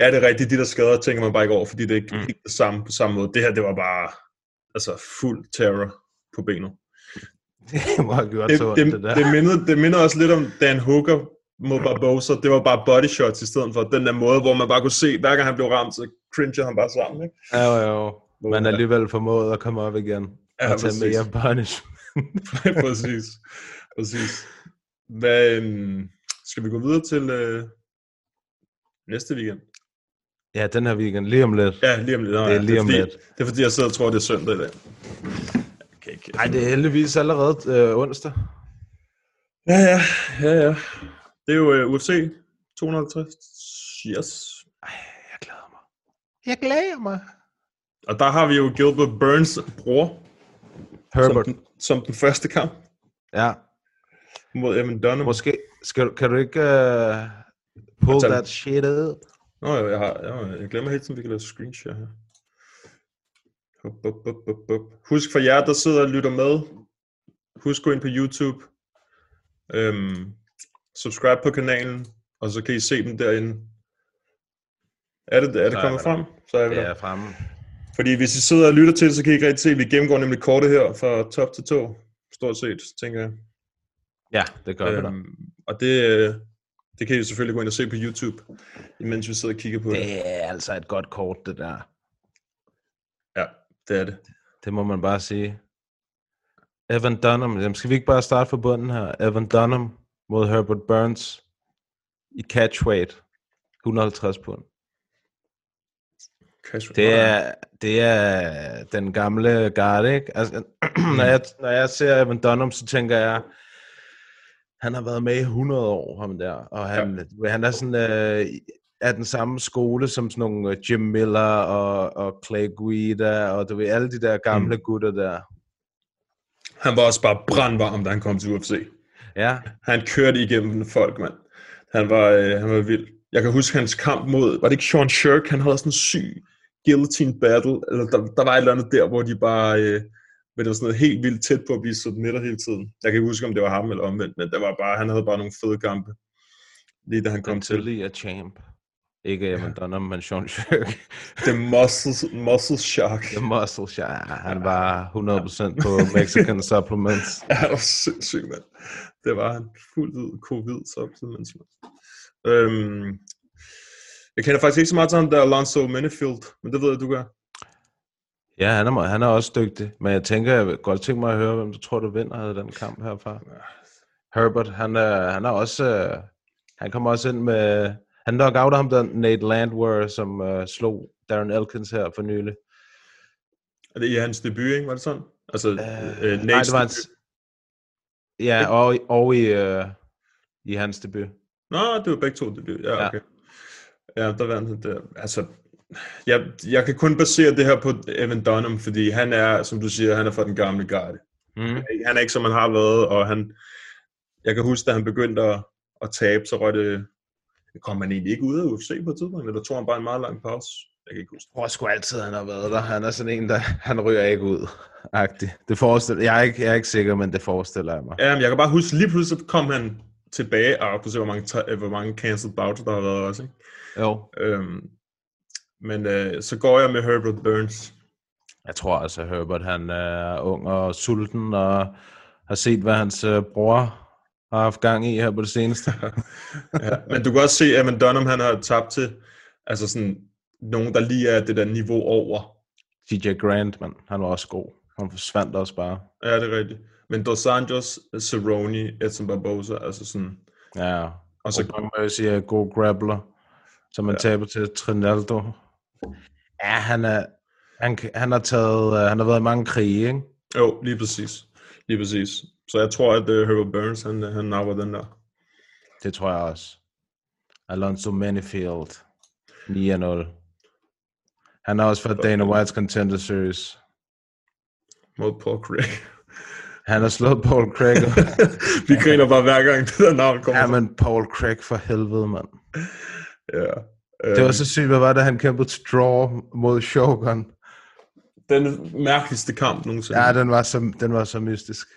B: Ja, det er rigtigt. De der skader tænker man bare ikke over, fordi det er ikke mm. helt det samme på samme måde. Det her, det var bare altså fuld terror på benet.
A: Det have gjort
B: det,
A: så
B: det,
A: det der.
B: det, minder, det minder også lidt om Dan Hooker mod Barbosa. Det var bare body shots i stedet for den der måde, hvor man bare kunne se, hver gang han blev ramt, så cringede han bare sammen. Ikke?
A: Ja, jo, jo. Man er alligevel formået at komme op igen.
B: Ja,
A: og tage
B: præcis.
A: mere punish.
B: præcis. Præcis. Hvad, øhm, skal vi gå videre til øh, næste weekend?
A: Ja, den her weekend, lige om lidt.
B: Ja, lige om lidt. Nå,
A: Det er lige om
B: fordi,
A: lidt.
B: Det er fordi, jeg sidder og tror, det er søndag i dag.
A: Nej, det er heldigvis allerede øh, onsdag.
B: Ja, ja, ja, ja. Det er jo øh, UFC 250. Yes.
A: Jeg glæder mig. Jeg glæder mig.
B: Og der har vi jo Gilbert Burns bror,
A: Herbert.
B: som den, som den første kamp
A: Ja,
B: mod Evan Dunham.
A: måske skal, kan du ikke uh, pull that shit ud?
B: Nå, jeg, jeg, har, jeg, jeg glemmer helt tiden, vi kan lave screenshot her. Hop, hop, hop, hop, hop. Husk for jer, der sidder og lytter med, husk gå ind på YouTube, øhm, subscribe på kanalen, og så kan I se dem derinde. Er det, er det
A: Så er
B: kommet
A: vi
B: frem? Så er vi
A: Det
B: der.
A: er fremme.
B: Fordi hvis I sidder og lytter til det, så kan I ikke rigtig se, at vi gennemgår nemlig kortet her fra top til to, stort set, tænker jeg.
A: Ja, det gør vi da.
B: Øhm, og det, øh, det kan I selvfølgelig gå ind og se på YouTube, imens vi sidder og kigger på det.
A: Det er altså et godt kort, det der.
B: Ja, det er det.
A: Det må man bare sige. Evan Dunham. Jamen, skal vi ikke bare starte fra bunden her? Evan Dunham mod Herbert Burns i catchweight. 150 pund. Det er, det er den gamle garde, ikke? Altså, når, jeg, når jeg ser Evan Dunham, så tænker jeg, han har været med i 100 år, ham der. Og han, ja. han er sådan, øh, af den samme skole som sådan nogle øh, Jim Miller og, og Clay Guida, og du ved, alle de der gamle mm. gutter der.
B: Han var også bare brandvarm, da han kom til UFC.
A: Ja,
B: Han kørte igennem folk, mand. Han var, øh, han var vild. Jeg kan huske hans kamp mod, var det ikke Sean Shirk? Han havde sådan en syg guillotine battle, eller der, der var et eller andet der, hvor de bare, øh, men det var sådan noget helt vildt tæt på at blive submitter hele tiden. Jeg kan ikke huske, om det var ham eller omvendt, men det var bare, han havde bare nogle fede kampe, lige da han kom til.
A: er champ. Ikke Evan Dunham, men Sean Shirk.
B: The Muscle, muscle Shark.
A: The Muscle Shark. Han var 100% på Mexican Supplements.
B: Ja, det var sindssygt, mand. Det var han fuldt ud covid supplements, mand. Øhm, jeg kender faktisk ikke så meget til ham der Alonso Minifield, men det ved jeg, du gør.
A: Ja, han er, han er også dygtig, men jeg tænker, jeg godt tænke mig at høre, hvem du tror, du vinder den kamp herfra. Herbert, han er, han er også, øh, han kommer også ind med, han knockouter ham der Nate Landwehr, som uh, slog Darren Elkins her for nylig.
B: Er det i hans debut, ikke? Var det sådan? Altså, øh,
A: Øh,
B: øh,
A: nej, det var hans, ja, og, i- og i, uh, i hans debut.
B: Nå, det var begge to debut. Ja,
A: Ja.
B: okay. Ja, der vandt han der. Altså, jeg, jeg kan kun basere det her på Evan Dunham, fordi han er, som du siger, han er fra den gamle garde.
A: Mm.
B: Han er ikke, som han har været, og han, jeg kan huske, da han begyndte at, at tabe, så røg det, kom han egentlig ikke ud af UFC på et tidspunkt, eller tog han bare en meget lang pause? Jeg kan ikke huske.
A: Jeg tror sgu altid, han har været der. Han er sådan en, der han ryger ikke ud. -agtig. Det forestiller, jeg, er ikke, jeg er ikke sikker, men det forestiller jeg mig.
B: Ja, men jeg kan bare huske, lige pludselig kom han tilbage, og kunne se, hvor mange, hvor mange cancelled bouts, der har været også, ikke?
A: Jo,
B: Øhm, men øh, så går jeg med Herbert Burns.
A: jeg tror altså, Herbert han er ung og sulten, og har set, hvad hans øh, bror har haft gang i her på det seneste.
B: ja, men du kan også se, at Evan Dunham, han har tabt til altså sådan, nogen, der lige er det der niveau over.
A: TJ Grant, man, han var også god. Han forsvandt også bare.
B: Ja, det er rigtigt. Men Dos Anjos, Cerrone, Edson Barbosa, altså sådan...
A: Ja,
B: Og så
A: Mercy er god grappler, som man ja. taber til Trinaldo. Ja, han er, han, han har taget, uh, han har været i mange krige, ikke?
B: Jo, lige præcis. Lige præcis. Så jeg tror, at uh, Herbert Burns, han, han napper den der.
A: Det tror jeg også. Alonso Manifield, 9-0. Han har også været Dana White's Contender Series.
B: Mod Paul Craig.
A: Han har slået Paul Craig.
B: Vi griner bare hver gang, det der navn kommer.
A: ja, men Paul Craig for helvede, mand.
B: Ja.
A: Det var så sygt, hvad var det, han kæmpede til draw mod Shogun.
B: Den mærkeligste kamp nogensinde.
A: Ja, den var så, den var så mystisk.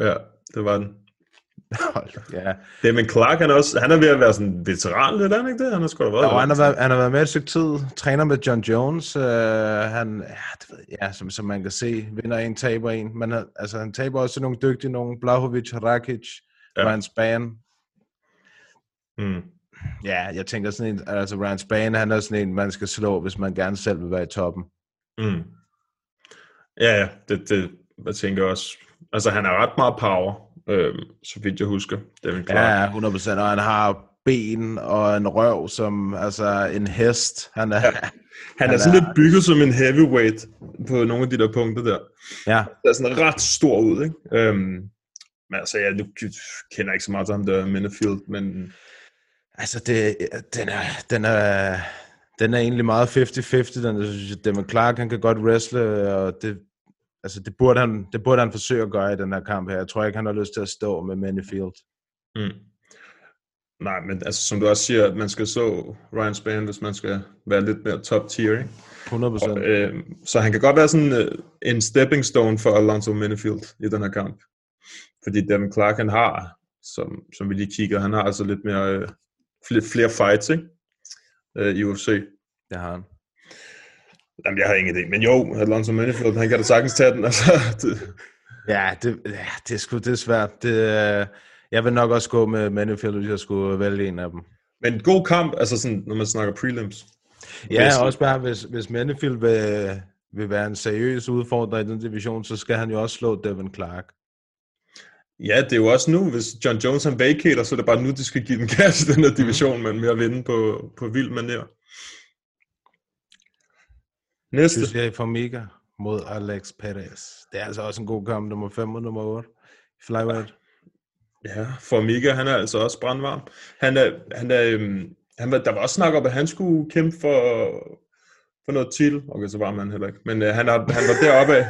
B: ja det var den.
A: Hold, ja.
B: Damon Clark, han er, også, han er ved at være sådan en veteran lidt, han ikke det? Han har sgu da været der.
A: han har, været, han har været med et stykke tid, træner med John Jones. Uh, han, ja, det ved, jeg, ja som, som man kan se, vinder en, taber en. Men han, altså, han taber også nogle dygtige, nogle Blahovic, Rakic,
B: Ja.
A: ja. Ryan Span.
B: Mm.
A: Ja, jeg tænker sådan en, altså Ryan Span, han er sådan en, man skal slå, hvis man gerne selv vil være i toppen.
B: Mm. Ja, ja, det, det jeg tænker også. Altså, han har ret meget power, øhm, så vidt jeg husker. Devin Clark.
A: Ja, 100%. Og han har ben og en røv som altså en hest. Han er, ja.
B: Han, han er sådan lidt bygget som en heavyweight på nogle af de der punkter der.
A: Ja.
B: Der er sådan ret stor ud, ikke? Øhm, men altså, jeg nu kender ikke så meget til ham der Minifield, men...
A: Altså, det, den, er, den, er, den er egentlig meget 50-50. Den, er- Devin Clark, han kan godt wrestle, og det, altså, det, burde han, det burde han forsøge at gøre i den her kamp her. Jeg tror ikke, han har lyst til at stå med Minifield.
B: Mm. Nej, men altså, som du også siger, at man skal så Ryan Spann, hvis man skal være lidt mere top tier, ikke?
A: 100%.
B: Og, øh, så han kan godt være sådan øh, en stepping stone for Alonso Minifield i den her kamp. Fordi Devin Clark, han har, som, som vi lige kigger, han har altså lidt mere, øh, flere, flere fights, ikke? Øh, i UFC.
A: Det har han.
B: Jamen, jeg har ingen idé. Men jo, Alonso Minifield, han kan da sagtens tage den. Altså, det,
A: Ja, det, ja, det er sgu det er svært. Det, øh, jeg vil nok også gå med Minifield, hvis jeg skulle vælge en af dem.
B: men en god kamp, altså sådan, når man snakker prelims.
A: Ja,
B: Hvis-
A: også bare, hvis, hvis Minifield vil, vil være en seriøs udfordrer i den division, så skal han jo også slå Devin Clark.
B: Ja, det er jo også nu, hvis John Jones han vacater, så er det bare nu, de skal give den gas i den her division, men med at vinde på, på vild manér. Næste.
A: Jose Formiga mod Alex Perez. Det er altså også en god kamp, nummer 5 og nummer 8. Flyweight.
B: Ja, for Mika, han er altså også brandvarm. Han er, han er, øhm, han var, der var også snak om, at han skulle kæmpe for, for noget titel. Okay, så var han heller ikke. Men øh, han, har, han var deroppe af.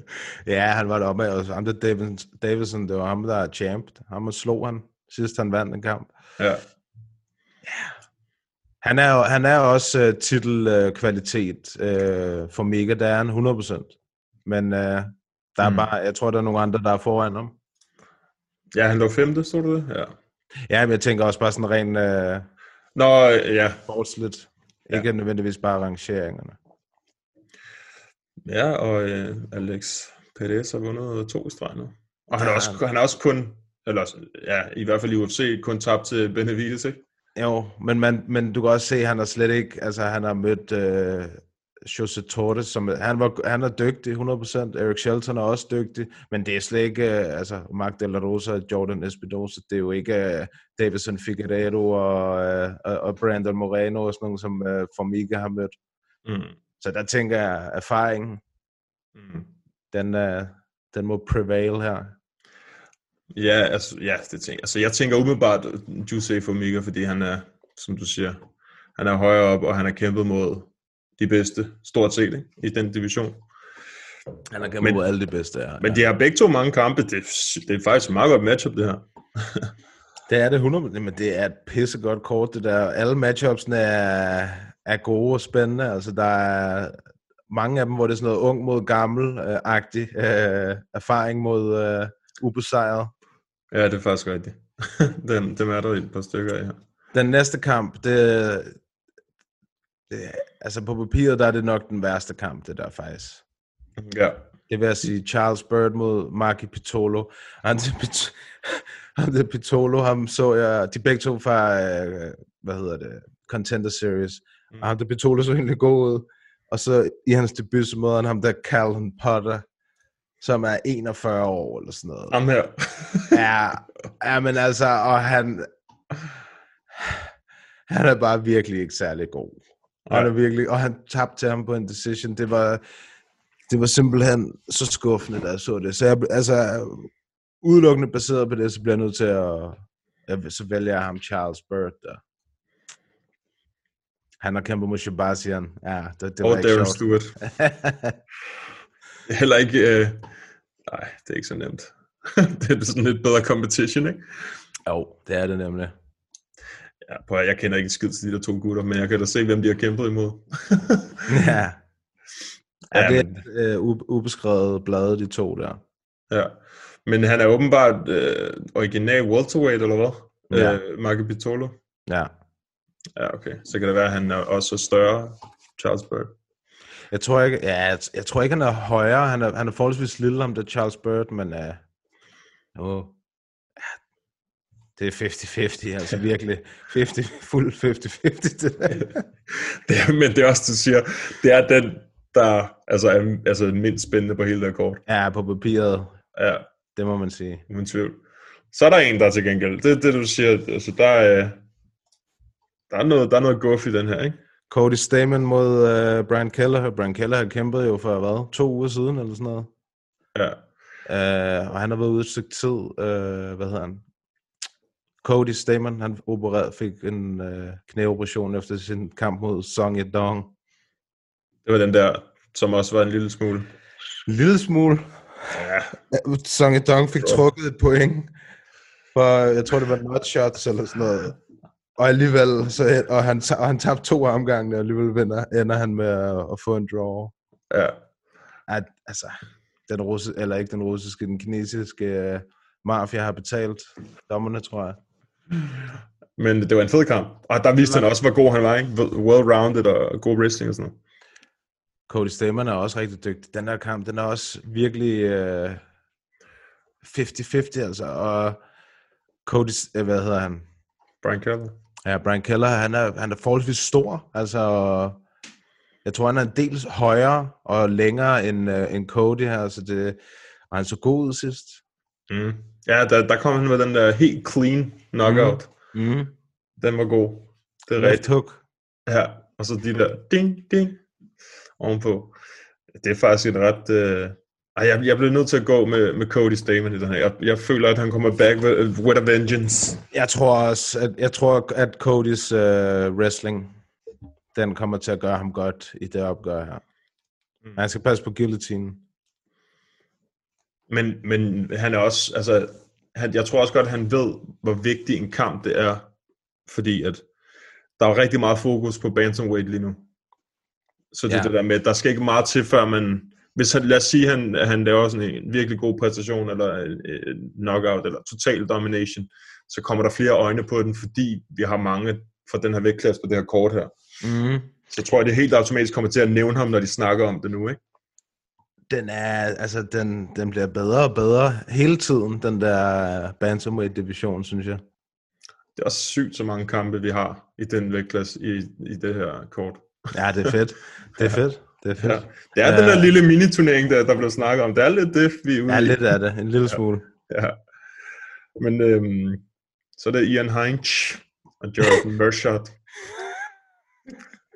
A: ja, han var deroppe af. Og ham der Davidson, Davidson, det var ham, der er champ. Ham slog han, sidst han vandt en kamp.
B: Ja.
A: Han er, han er også uh, titelkvalitet uh, for Mega, der er han 100%. Men uh, der er
B: Mm.
A: bare, jeg tror, der er nogle andre, der er foran ham.
B: Ja, han lå femte, stod det? Ja.
A: Ja, men jeg tænker også bare sådan rent uh,
B: Nå, ja.
A: sportsligt.
B: Ja.
A: Ikke nødvendigvis bare rangeringerne.
B: Ja, og øh, Alex Perez har vundet to i streg nu. Og han,
A: Ja,
B: er også, han er også kun, eller ja, i hvert fald i UFC, kun tabt til Benavides, ikke?
A: Jo, men, man, men du kan også se, at han har slet ikke, altså han har mødt øh, Jose Torres, som, han, var, han er dygtig 100%, Eric Shelton er også dygtig, men det er slet ikke, øh, altså Mark De La Rosa og Jordan Espinosa, det er jo ikke øh, Davison Figueiredo og, øh, og, Brandon Moreno og sådan nogle, som øh, Formiga har mødt.
B: Mm.
A: Så der tænker jeg, erfaringen,
B: Mm.
A: den, øh, den må prevail her.
B: Ja, altså, ja, det tænker, altså, jeg tænker umiddelbart Jose Formiga, fordi han er, som du siger, han er højere op, og han har kæmpet mod de bedste, stort set, ikke? i den division.
A: Han kæmpet
B: Men-
A: mod alle de bedste her.
B: Men de har begge to mange kampe. Det, det er faktisk et meget godt matchup, det her.
A: Det er det 100%, men det er et pissegodt kort, det der. Alle matchupsene er, er gode og spændende. Altså, der er mange af dem, hvor det er sådan noget ung mod gammel-agtig øh, erfaring mod øh, ubesejret.
B: Ja, det er faktisk rigtigt. dem, dem er der et par stykker af her.
A: Den næste kamp, det, det altså på papiret, der er det nok den værste kamp, det der faktisk.
B: Ja.
A: Det vil jeg sige, Charles Bird mod Marky Pitolo. Han til, Pit- Pitolo, ham så jeg, de begge to fra, øh, hvad hedder det, Contender Series. Mm. Og til Pitolo så egentlig god ud. Og så i hans debut, så møder han ham der Calvin Potter, som er 41 år eller sådan noget.
B: Ham her.
A: ja, ja, men altså, og han, han er bare virkelig ikke særlig god. Og, han er virkelig, og han tabte til ham på en decision. Det var, det var simpelthen så skuffende, da jeg så det. Så jeg, altså, udelukkende baseret på det, så bliver jeg nødt til at, jeg, så vælger jeg ham Charles Bird der. Han har kæmpet mod Shabazian. Ja, det, det var
B: og
A: ikke
B: Darren
A: sjovt.
B: Stewart. Heller ikke... Øh... Nej, det er ikke så nemt. det er sådan lidt bedre competition, ikke?
A: Jo, det er det nemlig.
B: Ja, på, jeg kender ikke en skid til de der to gutter, men jeg kan da se, hvem de har kæmpet imod.
A: ja. Ja, det er
B: men-
A: et øh, ube- ubeskrevet blad, de to der.
B: Ja. Men han er åbenbart øh, original welterweight, eller hvad?
A: Ja.
B: Øh, Marco Pitolo.
A: Ja.
B: Ja, okay. Så kan det være, at han er også større, Charles Bird.
A: Jeg tror ikke, ja, jeg, jeg tror ikke, han er højere. Han er, han er forholdsvis lille, ham der Charles Bird, men uh, oh, det er 50-50, altså virkelig 50, fuld 50-50. Det
B: er, men det er også, du siger, det er den, der altså, er altså, mindst spændende på hele det kort.
A: ja, på papiret,
B: Ja,
A: det må man sige.
B: uden tvivl. Så er der en, der til gengæld. Det er det, du siger. Altså, der er, der er noget, der er noget guf i den her, ikke?
A: Cody Stamen mod uh, Brian Keller. Brian Keller har kæmpet jo for, hvad, to uger siden eller sådan noget.
B: Ja.
A: Uh, og han har været ude et stykke tid. Uh, hvad hedder han? Cody Stamen, han opereret, fik en uh, knæoperation efter sin kamp mod Song Yadong.
B: Det var den der, som også var en lille smule.
A: En lille smule.
B: Ja.
A: Song Yadong fik trukket et point. For, jeg tror, det var not shots eller sådan noget. Og alligevel, så, og han, og han tabte to omgange, og alligevel vinder, ender han med at, at få en draw.
B: Ja.
A: At, altså, den russiske, eller ikke den russiske, den kinesiske uh, mafia har betalt dommerne, tror jeg.
B: Men det var en fed kamp. Og der viste han også, hvor god han var, ikke? Well-rounded og god wrestling og sådan noget.
A: Cody Stamen er også rigtig dygtig. Den der kamp, den er også virkelig uh, 50-50, altså. Og Cody, uh, hvad hedder han?
B: Brian Keller.
A: Ja, Brian Keller, han er, han er forholdsvis stor. Altså, jeg tror, han er en del højere og længere end, uh, end Cody her, så det, og han så god ud sidst.
B: Mm. Ja, der, der kom han med den der helt clean knockout.
A: Mm. Mm.
B: Den var god. Det er
A: Left
B: rigtigt.
A: hook.
B: Ja, og så de der ding, ding ovenpå. Det er faktisk et ret... Øh... Ej, jeg, jeg blev nødt til at gå med, med Cody Stamen i den her. Jeg, jeg føler, at han kommer back with, with a vengeance.
A: Jeg tror også, at, jeg tror, at Codys uh, wrestling, den kommer til at gøre ham godt i det opgør her. Mm. Han skal passe på guillotine.
B: Men, men han er også... Altså, han, jeg tror også godt, at han ved, hvor vigtig en kamp det er. Fordi at der er rigtig meget fokus på bantamweight lige nu. Så det er
A: Ja.
B: det der med, der skal ikke meget til, før man... Hvis han, lad os sige, at han, han laver sådan en virkelig god præstation, eller en knockout, eller total domination, så kommer der flere øjne på den, fordi vi har mange fra den her vægtklasse på det her kort her.
A: Mm.
B: Så jeg tror jeg, det helt automatisk kommer til at nævne ham, når de snakker om det nu, ikke?
A: Den er, altså, den, den bliver bedre og bedre hele tiden, den der bantamweight division, synes jeg.
B: Det er også sygt så mange kampe, vi har i den vægtklasse i, i det her kort.
A: Ja, det er fedt. Det er fedt. Det er fedt.
B: Ja. Det er den der lille miniturnering, der, der blev snakket om. Det er lidt det, vi er ude
A: Ja,
B: i.
A: lidt af det. En lille smule.
B: Ja. Men øhm, så er det Ian Heinz og Jordan Mershot.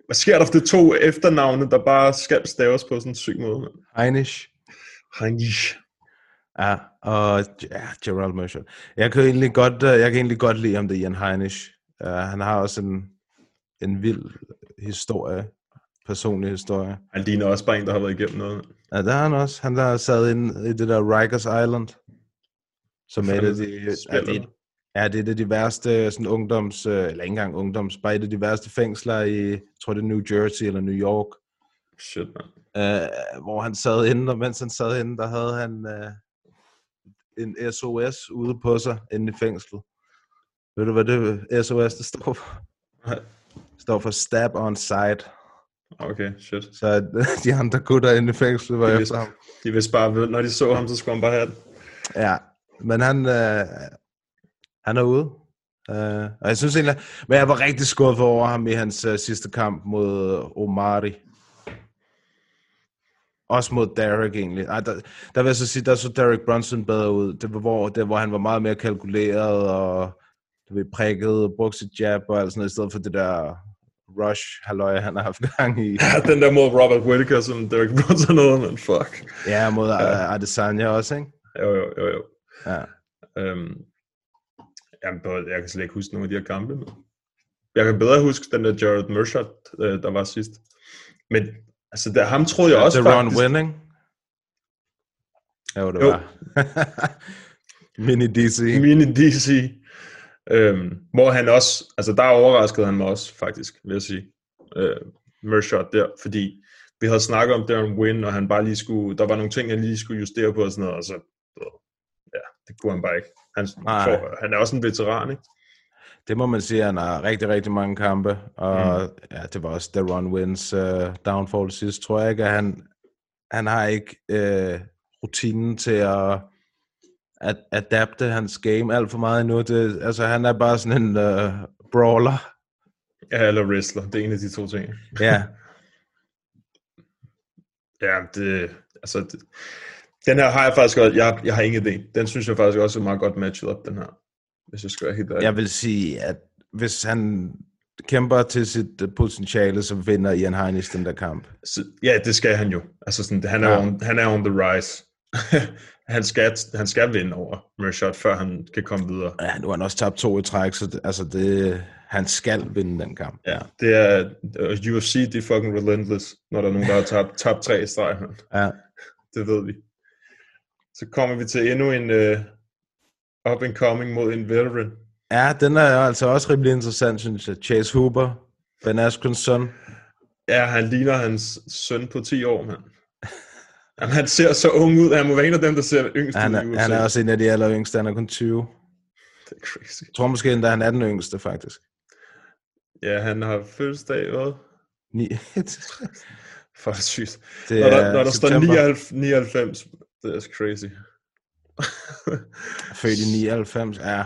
B: Hvad sker der for de to efternavne, der bare skal staves på sådan en syg måde?
A: Heinisch.
B: Heinz.
A: Ja, og ja, Gerald Mercer. Jeg kan egentlig godt, øh, jeg kan egentlig godt lide ham, det er Ian Heinisch. Uh, han har også en, en vild historie, personlig historie.
B: Han ligner også bare en, der har været igennem noget.
A: Ja, der er han også. Han der sad inde i det der Rikers Island, som er et af de, ja,
B: Spiller.
A: Det, ja, det er et af de værste sådan ungdoms, øh, eller ikke engang ungdoms, bare et af de værste fængsler i, jeg tror det er New Jersey eller New York,
B: Shit, man.
A: øh, hvor han sad inde, og mens han sad inde, der havde han øh, en SOS ude på sig inde i fængslet. Ved du, hvad det SOS det står for?
B: Nej.
A: Det står for Stab on Sight.
B: Okay, shit.
A: Så de andre gutter inde i fængslet var
B: De
A: efter
B: vidste,
A: ham.
B: de vidste bare, når de så ham, så skulle han bare have det.
A: Ja, men han, øh, han er ude. Øh, og jeg synes egentlig, men jeg var rigtig skuffet over ham i hans øh, sidste kamp mod Omari. Også mod Derek egentlig. Ej, der, der vil jeg så sige, der så Derek Brunson bedre ud. Det var, hvor, det, hvor han var meget mere kalkuleret og du ved, prikket, brugte sit jab og alt sådan noget, i stedet for det der rush halløj, han har haft gang i.
B: Ja, den der mod Robert Whittaker, som Derek Brunson havde, men fuck.
A: Ja, mod
B: ja.
A: Adesanya også, ikke?
B: Jo, jo, jo, jo.
A: Ja.
B: Øhm, jamen, både- jeg kan slet ikke huske nogle af de her kampe. men Jeg kan bedre huske den der Jared Mershot, øh, der var sidst. Men altså, der, ham troede jeg også
A: The Ron
B: faktisk...
A: Winning. Jo, det
B: Jo.
A: var. Mini DC.
B: Mini DC. Øhm, hvor han også, altså der overraskede han mig også, faktisk, vil jeg sige. Øh, Mershot der, fordi vi havde snakket om Darren Win, og han bare lige skulle, der var nogle ting, jeg lige skulle justere på og sådan noget, og så, ja, det kunne han bare ikke. Han, for, han er også en veteran, ikke?
A: Det må man sige, han har rigtig, rigtig mange kampe. Og mm. ja, det var også Ron Wins uh, downfall sidst, tror jeg ikke. At han, han har ikke uh, rutinen til at, at adapte hans game alt for meget endnu. Det, altså, han er bare sådan en uh, brawler.
B: Ja, eller wrestler, det er en af de to ting.
A: Ja,
B: Ja, det, altså, det, Den her har jeg faktisk også, jeg, jeg har ingen idé. Den synes jeg faktisk også er meget godt matchet op, den her. Hvis jeg skal være helt ærlig.
A: Jeg vil sige, at hvis han kæmper til sit øh, potentiale, så vinder Ian Heinisch den der kamp.
B: Så, ja, det skal han jo. Altså sådan, han er,
A: Ja.
B: on, han er on the rise. han, skal, han skal vinde over Mershot, før han kan komme videre.
A: Ja, nu har han også tabt to i træk, så det, altså det, han skal vinde den kamp.
B: Ja, det er UFC, de er fucking relentless, når der er nogen, der har tabt, tabt tre i streg.
A: Ja.
B: Det ved vi. Så kommer vi til endnu en uh, up and coming mod en veteran.
A: Ja, den er altså også rimelig interessant, synes jeg. Chase Hooper, Ben Askrens søn.
B: Ja, han ligner hans søn på 10 år, mand. Jamen, han ser så ung ud. Han må være en af dem, der ser yngst
A: Han
B: ud
A: er,
B: USA.
A: han er også en af de aller yngste, han er kun 20.
B: Det er crazy.
A: Jeg tror måske endda, han er den yngste, faktisk.
B: Ja, han har fødselsdag, hvad?
A: Ni...
B: For det sygt.
A: Det
B: når der,
A: er
B: når der står
A: september.
B: 99, 99, det er crazy.
A: Født i 99, ja.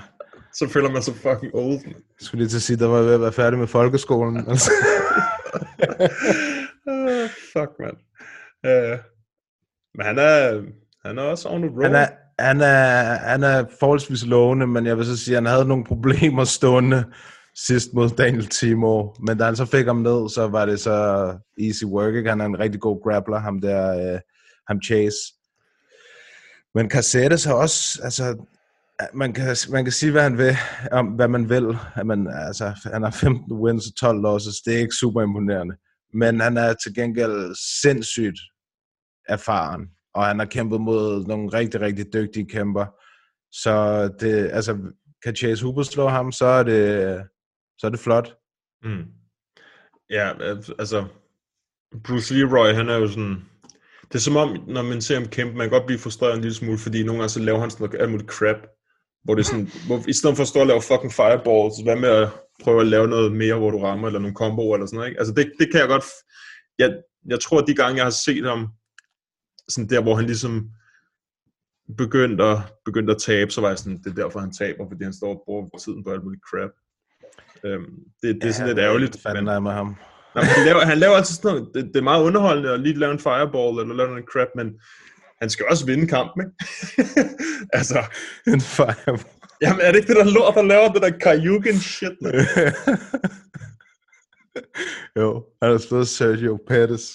B: Så føler man sig fucking old.
A: Jeg skulle lige til at sige, der var jeg ved at være færdig med folkeskolen. Altså.
B: Ah, fuck, man. Uh, men han er, han er også on the road.
A: Han er, han, er, han er forholdsvis lovende, men jeg vil så sige, at han havde nogle problemer stående sidst mod Daniel Timor. Men da han så fik ham ned, så var det så easy work. Ikke? Han er en rigtig god grappler, ham der, øh, ham Chase. Men Cassettes har også, altså, man kan, man kan sige, hvad han vil, om hvad man vil. At man, altså, han har 15 wins og 12 losses. Det er ikke super imponerende. Men han er til gengæld sindssygt erfaren, og han har kæmpet mod nogle rigtig, rigtig dygtige kæmper. Så det, altså, kan Chase Hooper slå ham, så er det, så er det flot.
B: Mm. Ja, altså, Bruce Leroy, han er jo sådan... Det er som om, når man ser ham kæmpe, man kan godt blive frustreret en lille smule, fordi nogle gange så laver han sådan noget alt muligt crap, hvor det er sådan, hvor, i stedet for at stå og lave fucking fireballs, hvad med at prøve at lave noget mere, hvor du rammer, eller nogle comboer, eller sådan noget, ikke? Altså, det, det kan jeg godt... Jeg, jeg tror, at de gange, jeg har set ham, sådan der, hvor han ligesom begyndte at, begyndte at tabe, så var jeg sådan, det er derfor, han taber, fordi han står og bruger tiden på alt muligt crap. Øhm, det, det er sådan lidt ærgerligt.
A: Fanden er med ham.
B: Men han, laver, han laver altid sådan noget, det, det er meget underholdende at lige lave en fireball, eller lave noget crap, men han skal også vinde kampen, ikke? altså,
A: En fireball.
B: jamen er det ikke det der lort, der laver det der Karyuken shit, man?
A: jo, han har slået Sergio Pettis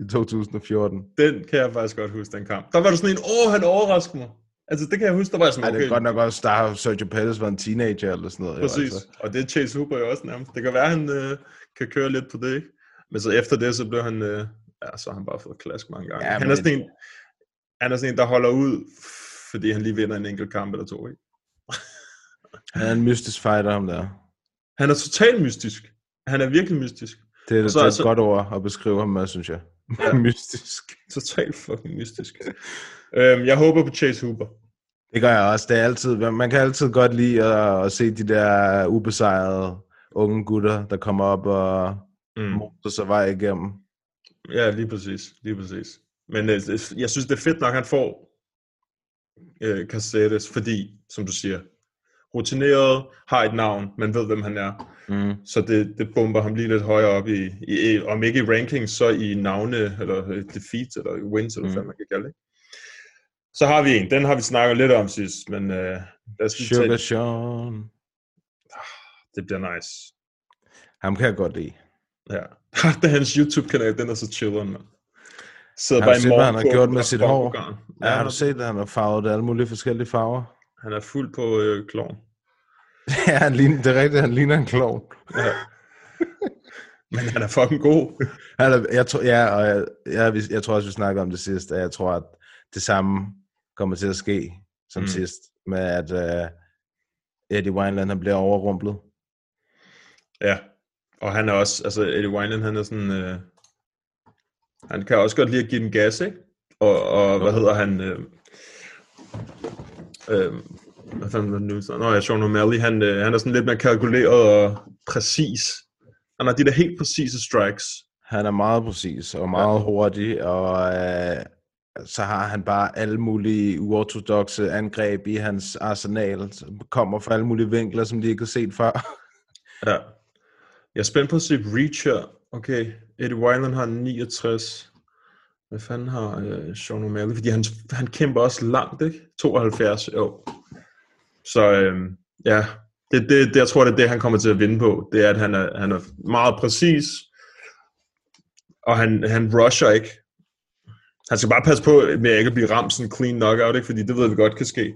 A: i 2014.
B: Den kan jeg faktisk godt huske, den kamp. Der var du sådan en, åh, han overraskede mig. Altså, det kan jeg huske, der var jeg sådan,
A: Ej,
B: okay.
A: det er godt nok også, der har Sergio Pettis været en teenager eller sådan noget. jo,
B: Præcis,
A: altså.
B: og det er Chase Hooper jo også nærmest. Det kan være, han øh, kan køre lidt på det, ikke? Men så efter det, så blev han, øh, ja, så har han bare fået klask mange gange.
A: Ja,
B: han, er sådan en, han er sådan en, der holder ud, fordi han lige vinder en enkelt kamp eller to, ikke?
A: Han er en mystisk fighter, ham der.
B: Han er totalt mystisk. Han er virkelig mystisk.
A: Det er, så, det er et
B: så-
A: godt ord at beskrive ham med, synes jeg.
B: Ja.
A: mystisk.
B: Totalt fucking mystisk. øhm, jeg håber på Chase Hooper.
A: Det gør jeg også. Det er altid, man kan altid godt lide at, at se de der ubesejrede unge gutter, der kommer op og
B: Mm.
A: moser sig vej igennem.
B: Ja, lige præcis. Lige præcis. Men øh, jeg synes, det er fedt nok, at han får øh, Caceres, fordi, som du siger, rutineret, har et navn, man ved, hvem han er.
A: Mm.
B: Så det, det bomber ham lige lidt højere op i, i, om ikke i rankings, så i navne, eller øh, defeats, eller wins, eller
A: Mm.
B: hvad man kan kalde det. Så har vi en, den har vi snakket lidt om sidst, men øh, lad os lige
A: Sugar
B: tage,
A: Sean.
B: Det bliver nice.
A: Ham kan jeg godt lide.
B: Ja. det er hans YouTube-kanal, den er så chilleren, mand. Sidder
A: Har du set, hvad han har gjort med sit hår?
B: garn.
A: Ja, har du set, at han har farvet det alle mulige forskellige farver?
B: han er fuld på øh, klovn.
A: ja, han ligner, det er rigtigt, han ligner en klovn.
B: Ja. Men han er fucking god.
A: Han er, jeg tror, ja, og jeg, jeg, jeg, jeg tror også, vi snakker om det sidst, at jeg tror, at det samme kommer til at ske som
B: Mm.
A: sidst, med at uh, Eddie Wineland han bliver overrumplet.
B: Ja, og han er også, altså Eddie Wineland, han er sådan, øh, han kan også godt lide at give den gas, ikke? Og, og hvad hedder han, øh, øh, hvad fanden var det nu? Nå ja, Sean O'Malley, han, øh, han er sådan lidt mere kalkuleret og præcis. Han har de der helt præcise strikes.
A: Han er meget præcis og meget ja. hurtig, og øh, så har han bare alle mulige uortodoxe angreb i hans arsenal, som kommer fra alle mulige vinkler, som de ikke har set før.
B: Ja. Jeg er spændt på at se Reacher. Okay, Eddie Weiland har 69. Hvad fanden har øh, Sean O'Malley? Fordi han, han kæmper også langt, ikke? 72, jo. Så øh, ja, det, det, det, jeg tror, det er det, han kommer til at vinde på. Det er, at han er, han er meget præcis, og han, han rusher ikke. Han skal bare passe på med ikke at blive ramt sådan en clean knockout, ikke? fordi det ved vi godt kan ske.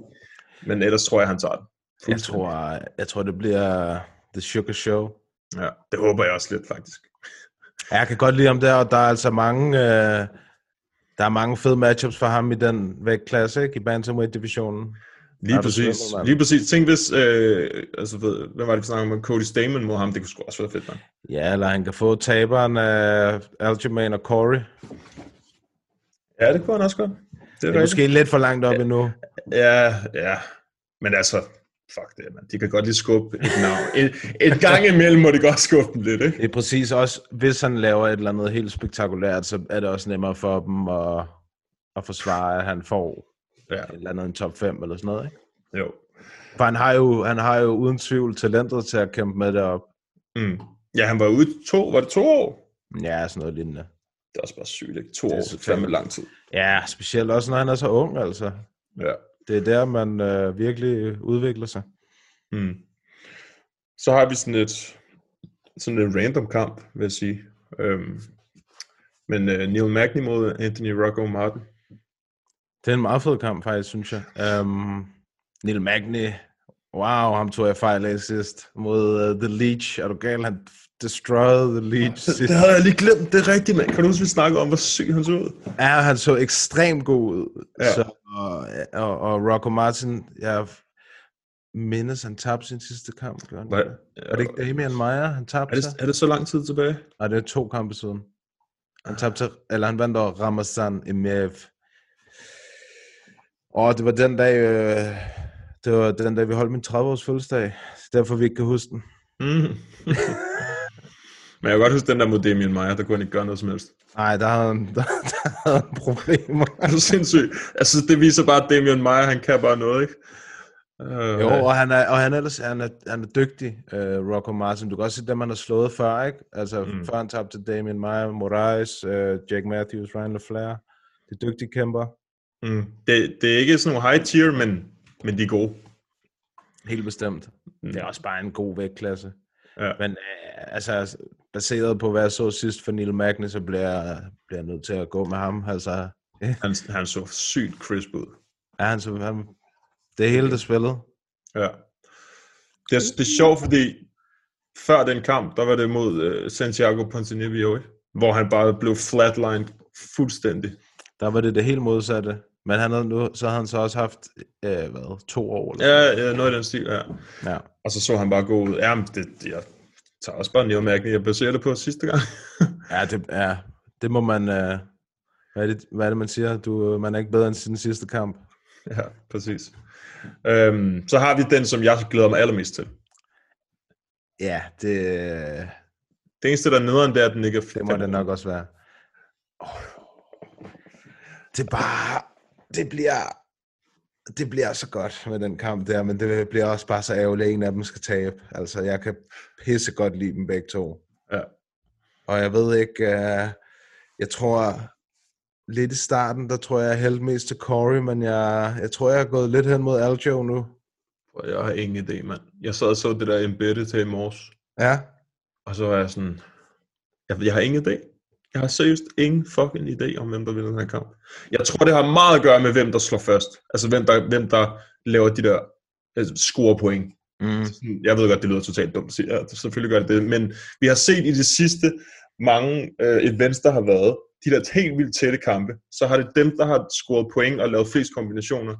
B: Men ellers tror jeg, han tager den.
A: Jeg tror, jeg tror, det bliver The Sugar Show.
B: Ja, det håber jeg også lidt, faktisk.
A: Ja, Jeg kan godt lide ham der, og der er altså mange, øh, der er mange fede matchups for ham i den vægtklasse, ikke? I Bantamweight-divisionen.
B: Lige præcis.
A: mand?
B: Lige præcis. Tænk hvis, øh, altså ved, hvad var det, vi snakkede om, Cody Stamen mod ham, det kunne sgu også være fedt, man.
A: Ja, eller han kan få taberen af Aljamain og Corey.
B: Ja, det kunne han også godt. Det er,
A: Det er måske lidt for langt op endnu.
B: Ja, ja. Men altså, fuck det, man. De kan godt lige skubbe et navn. Et, et gang imellem må de godt skubbe dem lidt, ikke?
A: Det er præcis også, hvis han laver et eller andet helt spektakulært, så er det også nemmere for dem at, at forsvare, at han får
B: Ja.
A: et eller andet en top 5 eller sådan noget. Ikke?
B: Jo.
A: For han har, jo, han har jo uden tvivl talentet til at kæmpe med det op.
B: Mm. Ja, han var ude to, var det to år?
A: Ja, sådan noget lignende.
B: Det er også bare sygt, ikke? To
A: Det er
B: år, det er fandme lang tid.
A: Ja, specielt også, når han er så ung, altså.
B: Ja.
A: Det er der, man øh, virkelig udvikler sig.
B: Mm. Så har vi sådan et, sådan et random kamp, vil jeg sige. Øhm, men uh, Neil Magny mod Anthony Rocco Martin.
A: Det er en meget fed kamp, faktisk, synes jeg. Um, Neil Magny, wow, ham tog jeg fejl af sidst mod uh, The Leech. Er du gal? Han destroyed The Leech sidst.
B: Det havde jeg lige glemt, det er rigtigt, mand. Kan du huske, vi snakkede om, hvor syg han så ud?
A: Ja, han så ekstremt god ud.
B: Ja.
A: Så, og, og, og Rocco Martin, jeg mindes, han tabte sin sidste kamp. Gjorde han?
B: Hvad?
A: Var det ikke Damian Meyer, han
B: Er
A: tabte
B: det,
A: sig?
B: er det så lang tid tilbage?
A: Nej, det er to kampe siden. Han tabte eller han vandt over Ramazan Emeev. Og det var den dag, øh, det var den dag, vi holdt min 30-års fødselsdag. Det er derfor, vi ikke kan huske den.
B: Mm. Men jeg kan godt huske den der mod Damien Meyer, der kunne han ikke gøre noget som helst.
A: Nej, der havde han, der, der havde problemer.
B: Er du sindssyg? Altså, det viser bare, at Damien Meyer, han kan bare noget, ikke? Uh,
A: Jo, og han er, og han er, ellers, han er, han er dygtig, uh, Rocco Martin. Du kan også se dem, han har slået før, ikke? Altså,
B: Mm.
A: før han tabte til Damien Meyer, Moraes, uh, Jake Matthews, Ryan LaFleur. Det er dygtige kæmper.
B: Mm. Det, det er ikke sådan nogle high tier, men, men de er gode.
A: Helt bestemt.
B: Mm.
A: Det er også bare en god vægtklasse.
B: Ja.
A: Men øh, altså, baseret på, hvad jeg så sidst for Neil Magny, så bliver jeg, bliver jeg nødt til at gå med ham. Altså,
B: Han, han så sygt crisp ud.
A: er han så, han, det hele det spillet.
B: Ja. Det er, det er sjovt, fordi før den kamp, der var det mod uh, Santiago Ponzinibbio, ikke? hvor han bare blev flatlined fuldstændig.
A: Der var det det helt modsatte. Men han havde nu, så havde han så også haft, øh, hvad, to år? Eller
B: Ja, ja, noget i den stil, ja.
A: ja.
B: Og så så han bare gå ud. Ja, men det, det, jeg tager også bare Neil Magny. Jeg baserer det på sidste gang.
A: Ja, det, ja, det må man... Øh, hvad, er det, hvad er det, man siger? Du, man er ikke bedre end sin sidste kamp.
B: ja, præcis. Øhm, så har vi den, som jeg glæder mig allermest til.
A: Ja, det,
B: Det eneste, der er nederen, det er, at den ikke er
A: det må det nok også være. Oh. Det er bare... Det bliver... Det bliver så godt med den kamp der, men det bliver også bare så ærgerligt, at en af dem skal tabe. Altså, jeg kan pisse godt lide dem begge to.
B: Ja.
A: Og jeg ved ikke, uh, jeg tror lidt i starten, der tror jeg, jeg hældte mest til Corey, men jeg, jeg tror, jeg har gået lidt hen mod Aljo nu.
B: Jeg har ingen idé, mand. Jeg sad og så det der embedded til i morges.
A: Ja,
B: Og så var jeg sådan, jeg, jeg har ingen idé. Jeg har seriøst ingen fucking idé om, hvem der vinder den her kamp. Jeg tror, det har meget at gøre med, hvem der slår først. Altså, hvem der, hvem der laver de der øh, score point.
A: mm.
B: Jeg ved godt, det lyder totalt dumt. Ja, det- selvfølgelig gør det det. Men vi har set i de sidste mange øh, events, der har været, de der helt vildt tætte kampe, så har det dem, der har scoret point og lavet flest kombinationer.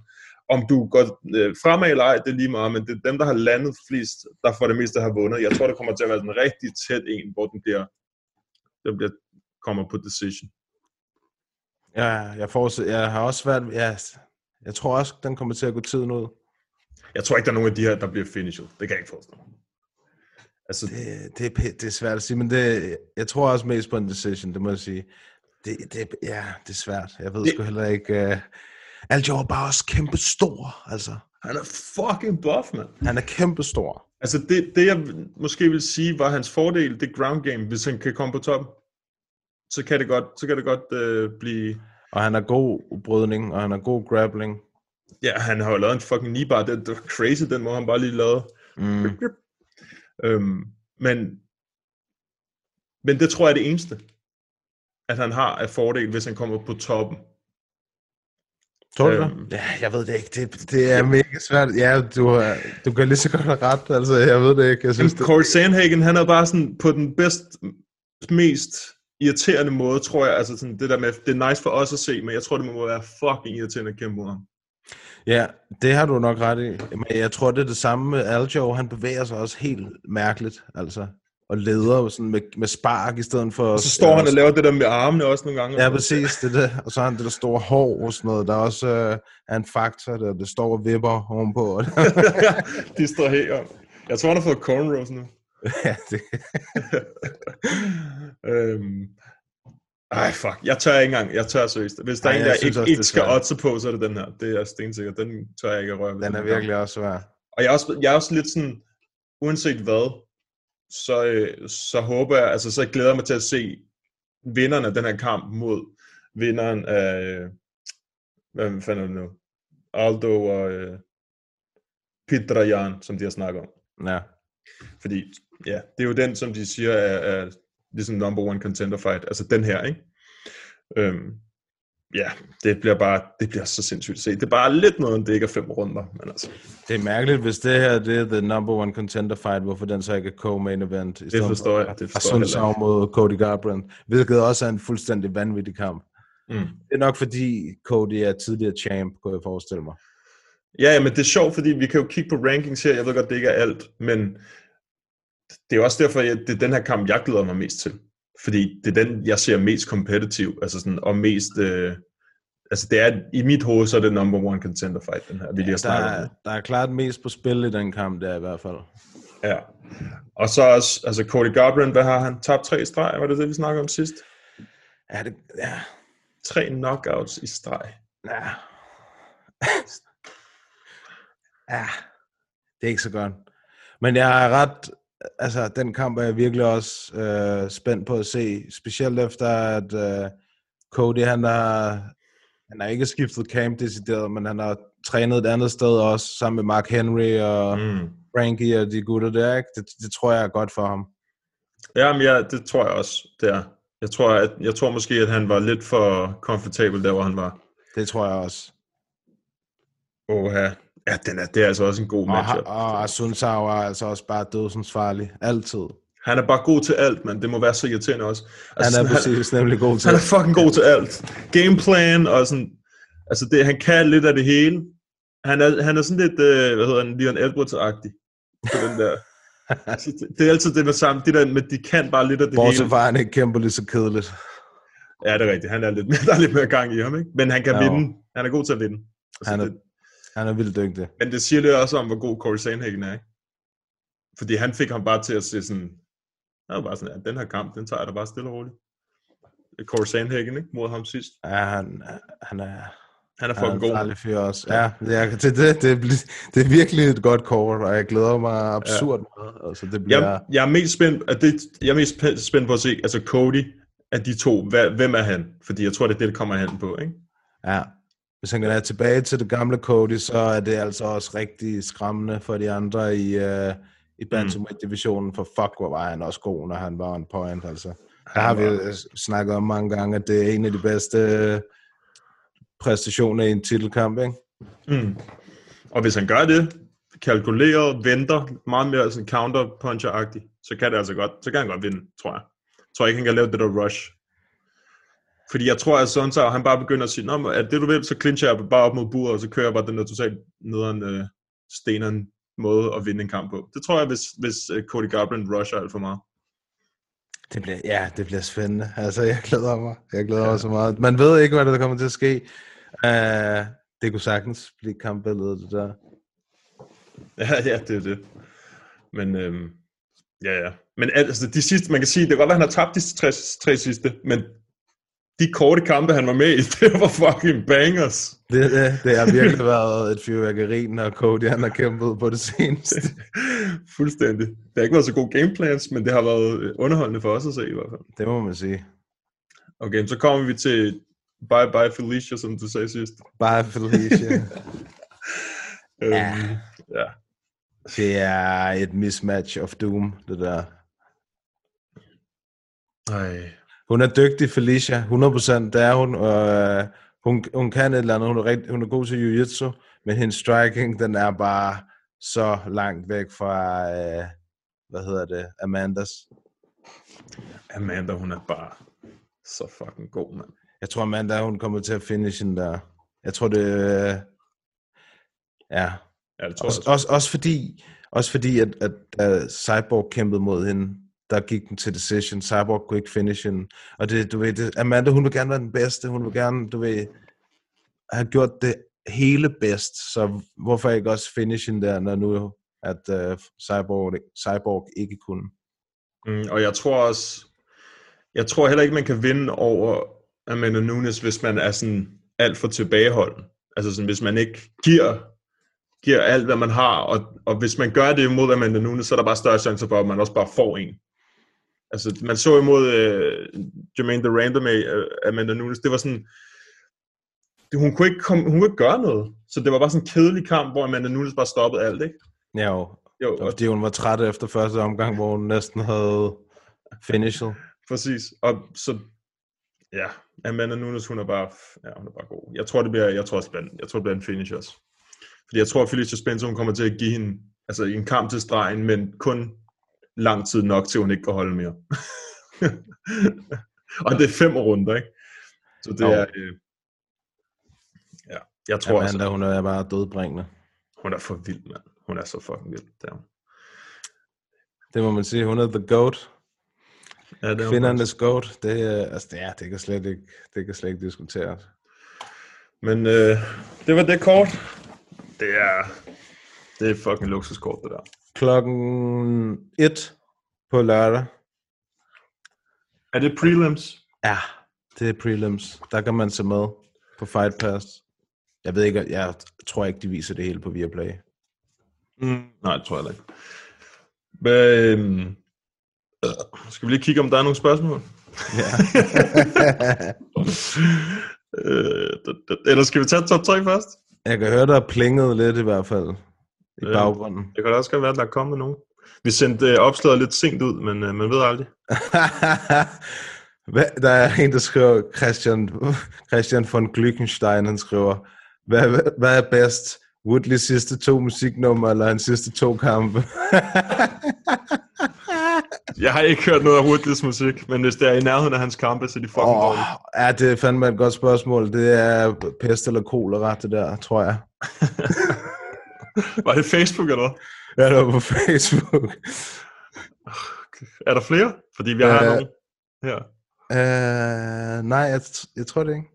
B: Om du går øh, fremad eller ej, det er lige meget, men det er dem, der har landet flest, der får det meste har vundet. Jeg tror, det kommer til at være en rigtig tæt en, hvor den bliver, den bliver kommer på decision.
A: Ja, jeg, får, jeg har også svært... Ja, jeg tror også, den kommer til at gå tiden ud.
B: Jeg tror ikke, der er nogen af de her, der bliver finished. Det kan jeg ikke forestille mig. Altså,
A: Det, det, er, det er svært at sige, men det, jeg tror også mest på en decision, det må jeg sige. Det, det, ja, det er svært. Jeg ved
B: Det-
A: det... sgu heller ikke... Uh... Aljo er bare også kæmpe stor, altså.
B: han er fucking buff, mand.
A: Han er kæmpe stor.
B: Altså det, det, jeg måske vil sige, var hans fordel, det ground game, hvis han kan komme på toppen. Så kan det godt, så kan det godt øh, blive...
A: Og han har god brydning, og han har god grappling.
B: Ja, han har jo lavet en fucking kneebar. Det, det var crazy, den må han bare lige lavede.
A: Mm.
B: Øhm, men, men det tror jeg er det eneste, at han har af fordel, hvis han kommer på toppen.
A: Tror du?
B: Øhm.
A: Ja, jeg ved det ikke. Det, det er mega svært. Ja, du, du kan lige så godt have ret. Altså, jeg ved det ikke. Jeg synes,
B: Men
A: det,
B: Corey Sandhagen, han er bare sådan på den bedst, mest irriterende måde, tror jeg. Altså sådan det der med, det er nice for os at se, men jeg tror, det må være fucking irriterende at kæmpe mod ham.
A: ja, det har du nok ret i. Men jeg tror, det er det samme med Aljo. Han bevæger sig også helt mærkeligt. Altså, og leder jo sådan med, med spark i stedet for...
B: Og så står han og laver det der med armene også nogle gange.
A: Ja, præcis. Det er det. Og så har han det der store hår og sådan noget. Der er også øh, er en faktor, der det står og vipper ovenpå.
B: De står her. Jeg tror, han har fået cornrows nu.
A: ja, det,
B: øhm, ej, fuck. Jeg tør ikke engang. Jeg tør seriøst. Hvis der
A: Ej,
B: er en, der ikke,
A: også,
B: ikke
A: er
B: skal oddse på, så er det den her. Det er stensikkert. Den tør jeg ikke at røre ved.
A: den er
B: her
A: virkelig også svær.
B: Og jeg er også, jeg er også lidt sådan, uanset hvad, så, øh, så håber jeg, altså så glæder jeg mig til at se vinderen af den her kamp mod vinderen af, hvad fanden er det nu? Aldo og øh, Petrajan, som de har snakket om.
A: Ja.
B: Fordi, ja, det er jo den, som de siger er, er ligesom number one contender fight. Altså den her, ikke? Øhm, ja, det bliver bare, det bliver så sindssygt at se. Det er bare lidt noget, det ikke er fem runder, men altså.
A: Det er mærkeligt, hvis det her det er the number one contender fight, hvorfor den så ikke er co-main event. i stedet
B: forstår
A: for
B: jeg, det forstår jeg heller
A: mod Cody Garbrandt, hvilket også er en fuldstændig vanvittig kamp.
B: Mm.
A: Det er nok fordi Cody er tidligere champ, kunne jeg forestille mig.
B: Ja, ja, men det er sjovt, fordi vi kan jo kigge på rankings her. Jeg ved godt, det ikke er alt, men det er også derfor, at det er den her kamp, jeg glæder mig mest til. Fordi det er den, jeg ser mest kompetitiv, altså sådan, og mest... Øh, altså det er, i mit hoved, så er det number one contender fight, den her, vi lige har
A: Der
B: snakket om.
A: er, der er klart mest på spil i den kamp, der i hvert fald.
B: Ja. Og så også, altså Cody Garbrandt, hvad har han? Tabt tre i streg, var det det, vi snakkede om sidst?
A: Ja, det, ja,
B: Tre knockouts i streg.
A: ja. ja, det er ikke så godt. Men jeg er ret, altså den kamp er jeg virkelig også øh, spændt på at se, specielt efter at øh, Cody, han har, han har ikke skiftet camp decideret, men han har trænet et andet sted også, sammen med Mark Henry og
B: Mm.
A: Frankie og de gutter der, ikke? Det, det tror jeg er godt for ham.
B: Ja, men ja, det tror jeg også, det er. Jeg tror, at, jeg tror måske, at han var lidt for komfortabel der, hvor han var.
A: Det tror jeg også.
B: Oha. Ja, den er, det er altså også en god
A: Og,
B: matchup.
A: og Asun Sao er altså også bare dødsens farlig. Altid.
B: Han er bare god til alt, men det må være så irriterende også.
A: Han er
B: sådan,
A: præcis nemlig god til
B: Han, han er fucking god til alt. Gameplan og sådan... Altså, det, han kan lidt af det hele. Han er, han er sådan lidt, øh, hvad hedder han, Leon Edwards-agtig. På den der. Altså, det, det, er altid det med sammen. Det der med, de kan bare lidt af det
A: Bortset
B: hele.
A: fra, at han ikke kæmper lige så kedeligt.
B: Ja, det er rigtigt. Han er lidt, der er lidt mere gang i ham, ikke? Men han kan
A: Ja.
B: vinde. Han er god til at vinde. Altså,
A: Han er,
B: det,
A: han er vildt dygtig.
B: men det siger lidt også om, hvor god Corey Sandhagen er, ikke? Fordi han fik ham bare til at se sådan... Han var bare sådan, ja, den her kamp, den tager jeg da bare stille og roligt. Corey Sandhagen, ikke? Mod ham sidst.
A: Ja, han, han er,
B: Han er
A: han er
B: fucking god.
A: farlig fyr også. Ja, det er, det, det, det, er, det er virkelig et godt kort, og jeg glæder mig absurd ja. meget. Altså, det bliver...
B: Jeg, jeg er mest spændt, at det, jeg er mest spæ- spændt på at se, altså Cody, af de to, hvad, hvem er han? Fordi jeg tror, det er det, det kommer hen på, ikke?
A: Ja. Hvis han kan være tilbage til det gamle Cody, så er det altså også rigtig skræmmende for de andre i, uh, i Bantamweight-divisionen, for fuck, hvor var han også god, når han var on point, altså. Der har vi øh, snakket om mange gange, at det er en af de bedste øh, præstationer i en titelkamp, ikke?
B: Mm. Og hvis han gør det, kalkuleret, venter, meget mere sådan counter-puncher-agtigt, så kan det altså godt, så kan han godt vinde, tror jeg. Jeg tror ikke, han kan lave det der rush. Fordi jeg tror, at sådan så han bare begynder at sige, Nå, er det du vil, så clincher jeg bare op mod buret, og så kører jeg bare den der totalt nederen øh, steneren måde at vinde en kamp på. Det tror jeg, hvis, hvis øh, Cody Garbrandt rusher alt for meget.
A: Det bliver, ja, det bliver spændende. Altså, jeg glæder mig. Jeg glæder ja. mig så meget. Man ved ikke, hvad der kommer til at ske. Uh, det kunne sagtens blive kampbilledet, det der.
B: Ja, ja, det er det. Men, øhm, ja, ja. Men al- altså, de sidste, man kan sige, det kan godt være, at han har tabt de tre, tre sidste, men de korte kampe, han var med i, det var fucking bangers.
A: Det, det, det har virkelig været et fyrværkeri, når Cody han har kæmpet på det seneste.
B: Fuldstændig. Det har ikke været så gode gameplans, men det har været øh, underholdende for os at se i hvert fald.
A: Det må man sige.
B: Okay, så kommer vi til Bye Bye Felicia, som du sagde sidst.
A: Bare Felicia.
B: Øhm,
A: Ja.
B: ja.
A: det er et mismatch of doom, det der.
B: Ej.
A: Hun er dygtig, Felicia. 100% det er hun. Øh, hun, hun kan et eller andet. Hun er, rigt, hun er god til jiu-jitsu. Men hendes striking, den er bare så langt væk fra, øh, hvad hedder det, Amandas.
B: Amanda, hun er bare så fucking god, mand.
A: Jeg tror, Amanda, hun kommer til at finish den der. Jeg tror, det... Øh, ja.
B: Ja, det tror
A: Også,
B: jeg.
A: også, også fordi, også fordi at, at, at Cyborg kæmpede mod hende, der gik den til decision. Cyborg kunne ikke finish hende. Og det, du ved, det, Amanda, hun vil gerne være den bedste. Hun vil gerne, du ved, have gjort det hele bedst. Så hvorfor ikke også finish hende der, når nu at uh, Cyborg, Cyborg ikke kunne?
B: Mm, og jeg tror også, jeg tror heller ikke, man kan vinde over Amanda Nunes, hvis man er sådan alt for tilbageholden. Altså sådan, hvis man ikke giver, giver alt, hvad man har, og, og hvis man gør det imod Amanda Nunes, så er der bare større chance for, at man også bare får en. Altså, man så imod øh, Jermaine Durand med øh, Amanda Nunes, det var sådan, det, hun, kunne ikke komme, hun kunne ikke gøre noget. Så det var bare sådan en kedelig kamp, hvor Amanda Nunes bare stoppede alt, ikke?
A: Ja, jo.
B: Jo,
A: Det var,
B: og,
A: fordi hun var træt efter første omgang, hvor hun næsten havde finished.
B: præcis. Og så, ja, Amanda Nunes, hun er bare, ja, hun er bare god. Jeg tror, det bliver, jeg tror, en- jeg tror, det bliver en finish også. Fordi jeg tror, at Felicia Spencer, hun kommer til at give hende, altså en kamp til stregen, men kun lang tid nok, til hun ikke kan holde mere. og det er fem runder, ikke? Så det
A: Jo.
B: er, øh, ja, jeg tror
A: Amanda,
B: også,
A: hun er bare dødbringende.
B: hun er for vild, mand. Hun er så fucking vild. Er hun.
A: Det må man sige. Hun er the goat.
B: Ja, det er
A: Kvindernes goat. Det, er- altså, det, er, det kan slet ikke, det kan slet ikke diskuteres.
B: Men øh, det var det kort. Det er, det er fucking luksuskort, det der.
A: Klokken 1 på lørdag.
B: Er det prelims?
A: Ja, det er prelims. Der kan man se med på Fight Pass. Jeg ved ikke, jeg tror ikke, de viser det hele på Viaplay.
B: Mm, nej, det tror jeg ikke. Men, øh, skal vi lige kigge, om der er nogle spørgsmål?
A: Ja.
B: øh, d- d- eller skal vi tage top 3 først?
A: jeg kan høre, der er plinget lidt i hvert fald i
B: Ja.
A: baggrunden.
B: Det kan da også godt være, at der er kommet nogen. Vi sendte øh, opslaget lidt sent ud, men øh, man ved aldrig.
A: Hvad, der er en, der skriver, Christian, Christian von Glückenstein, han skriver, hvad, hvad, hvad er bedst? Woodleys sidste to musiknumre, eller hans sidste to kampe?
B: Jeg har ikke hørt noget af Woodleys musik, men hvis det er i nærheden af hans kampe, så er de fucking dårlige.
A: ja, det er fandme et godt spørgsmål. Det er pest eller kolera, det der, tror jeg.
B: Var det Facebook eller hvad?
A: Ja, det var på Facebook.
B: Er der flere? Fordi vi har
A: Øh,
B: nogen her.
A: Uh, nej, jeg, jeg tror det ikke.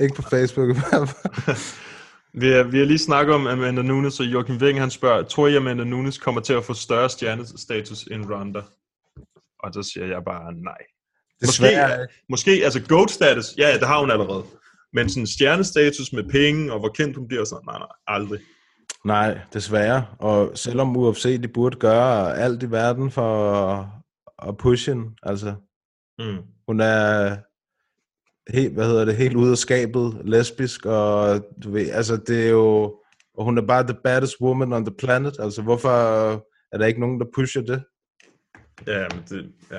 A: Ikke på Facebook i hvert fald.
B: Vi har, vi har lige snakket om Amanda Nunes, og Joachim Wing han spørger, tror I, Amanda Nunes kommer til at få større stjernestatus end Ronda? Og så siger jeg bare nej.
A: Desværre
B: Måske, måske altså GOAT status, ja, det har hun allerede. Men sådan stjernestatus med penge, og hvor kendt hun bliver, sådan, nej, nej, aldrig.
A: Nej, desværre. Og selvom UFC de burde gøre alt i verden for at, pushe hende, altså
B: Mm.
A: hun er helt, hvad hedder det, helt ude af skabet, lesbisk, og du ved, altså det er jo, og hun er bare the baddest woman on the planet, altså hvorfor er der ikke nogen, der pusher det?
B: Ja, men det, ja.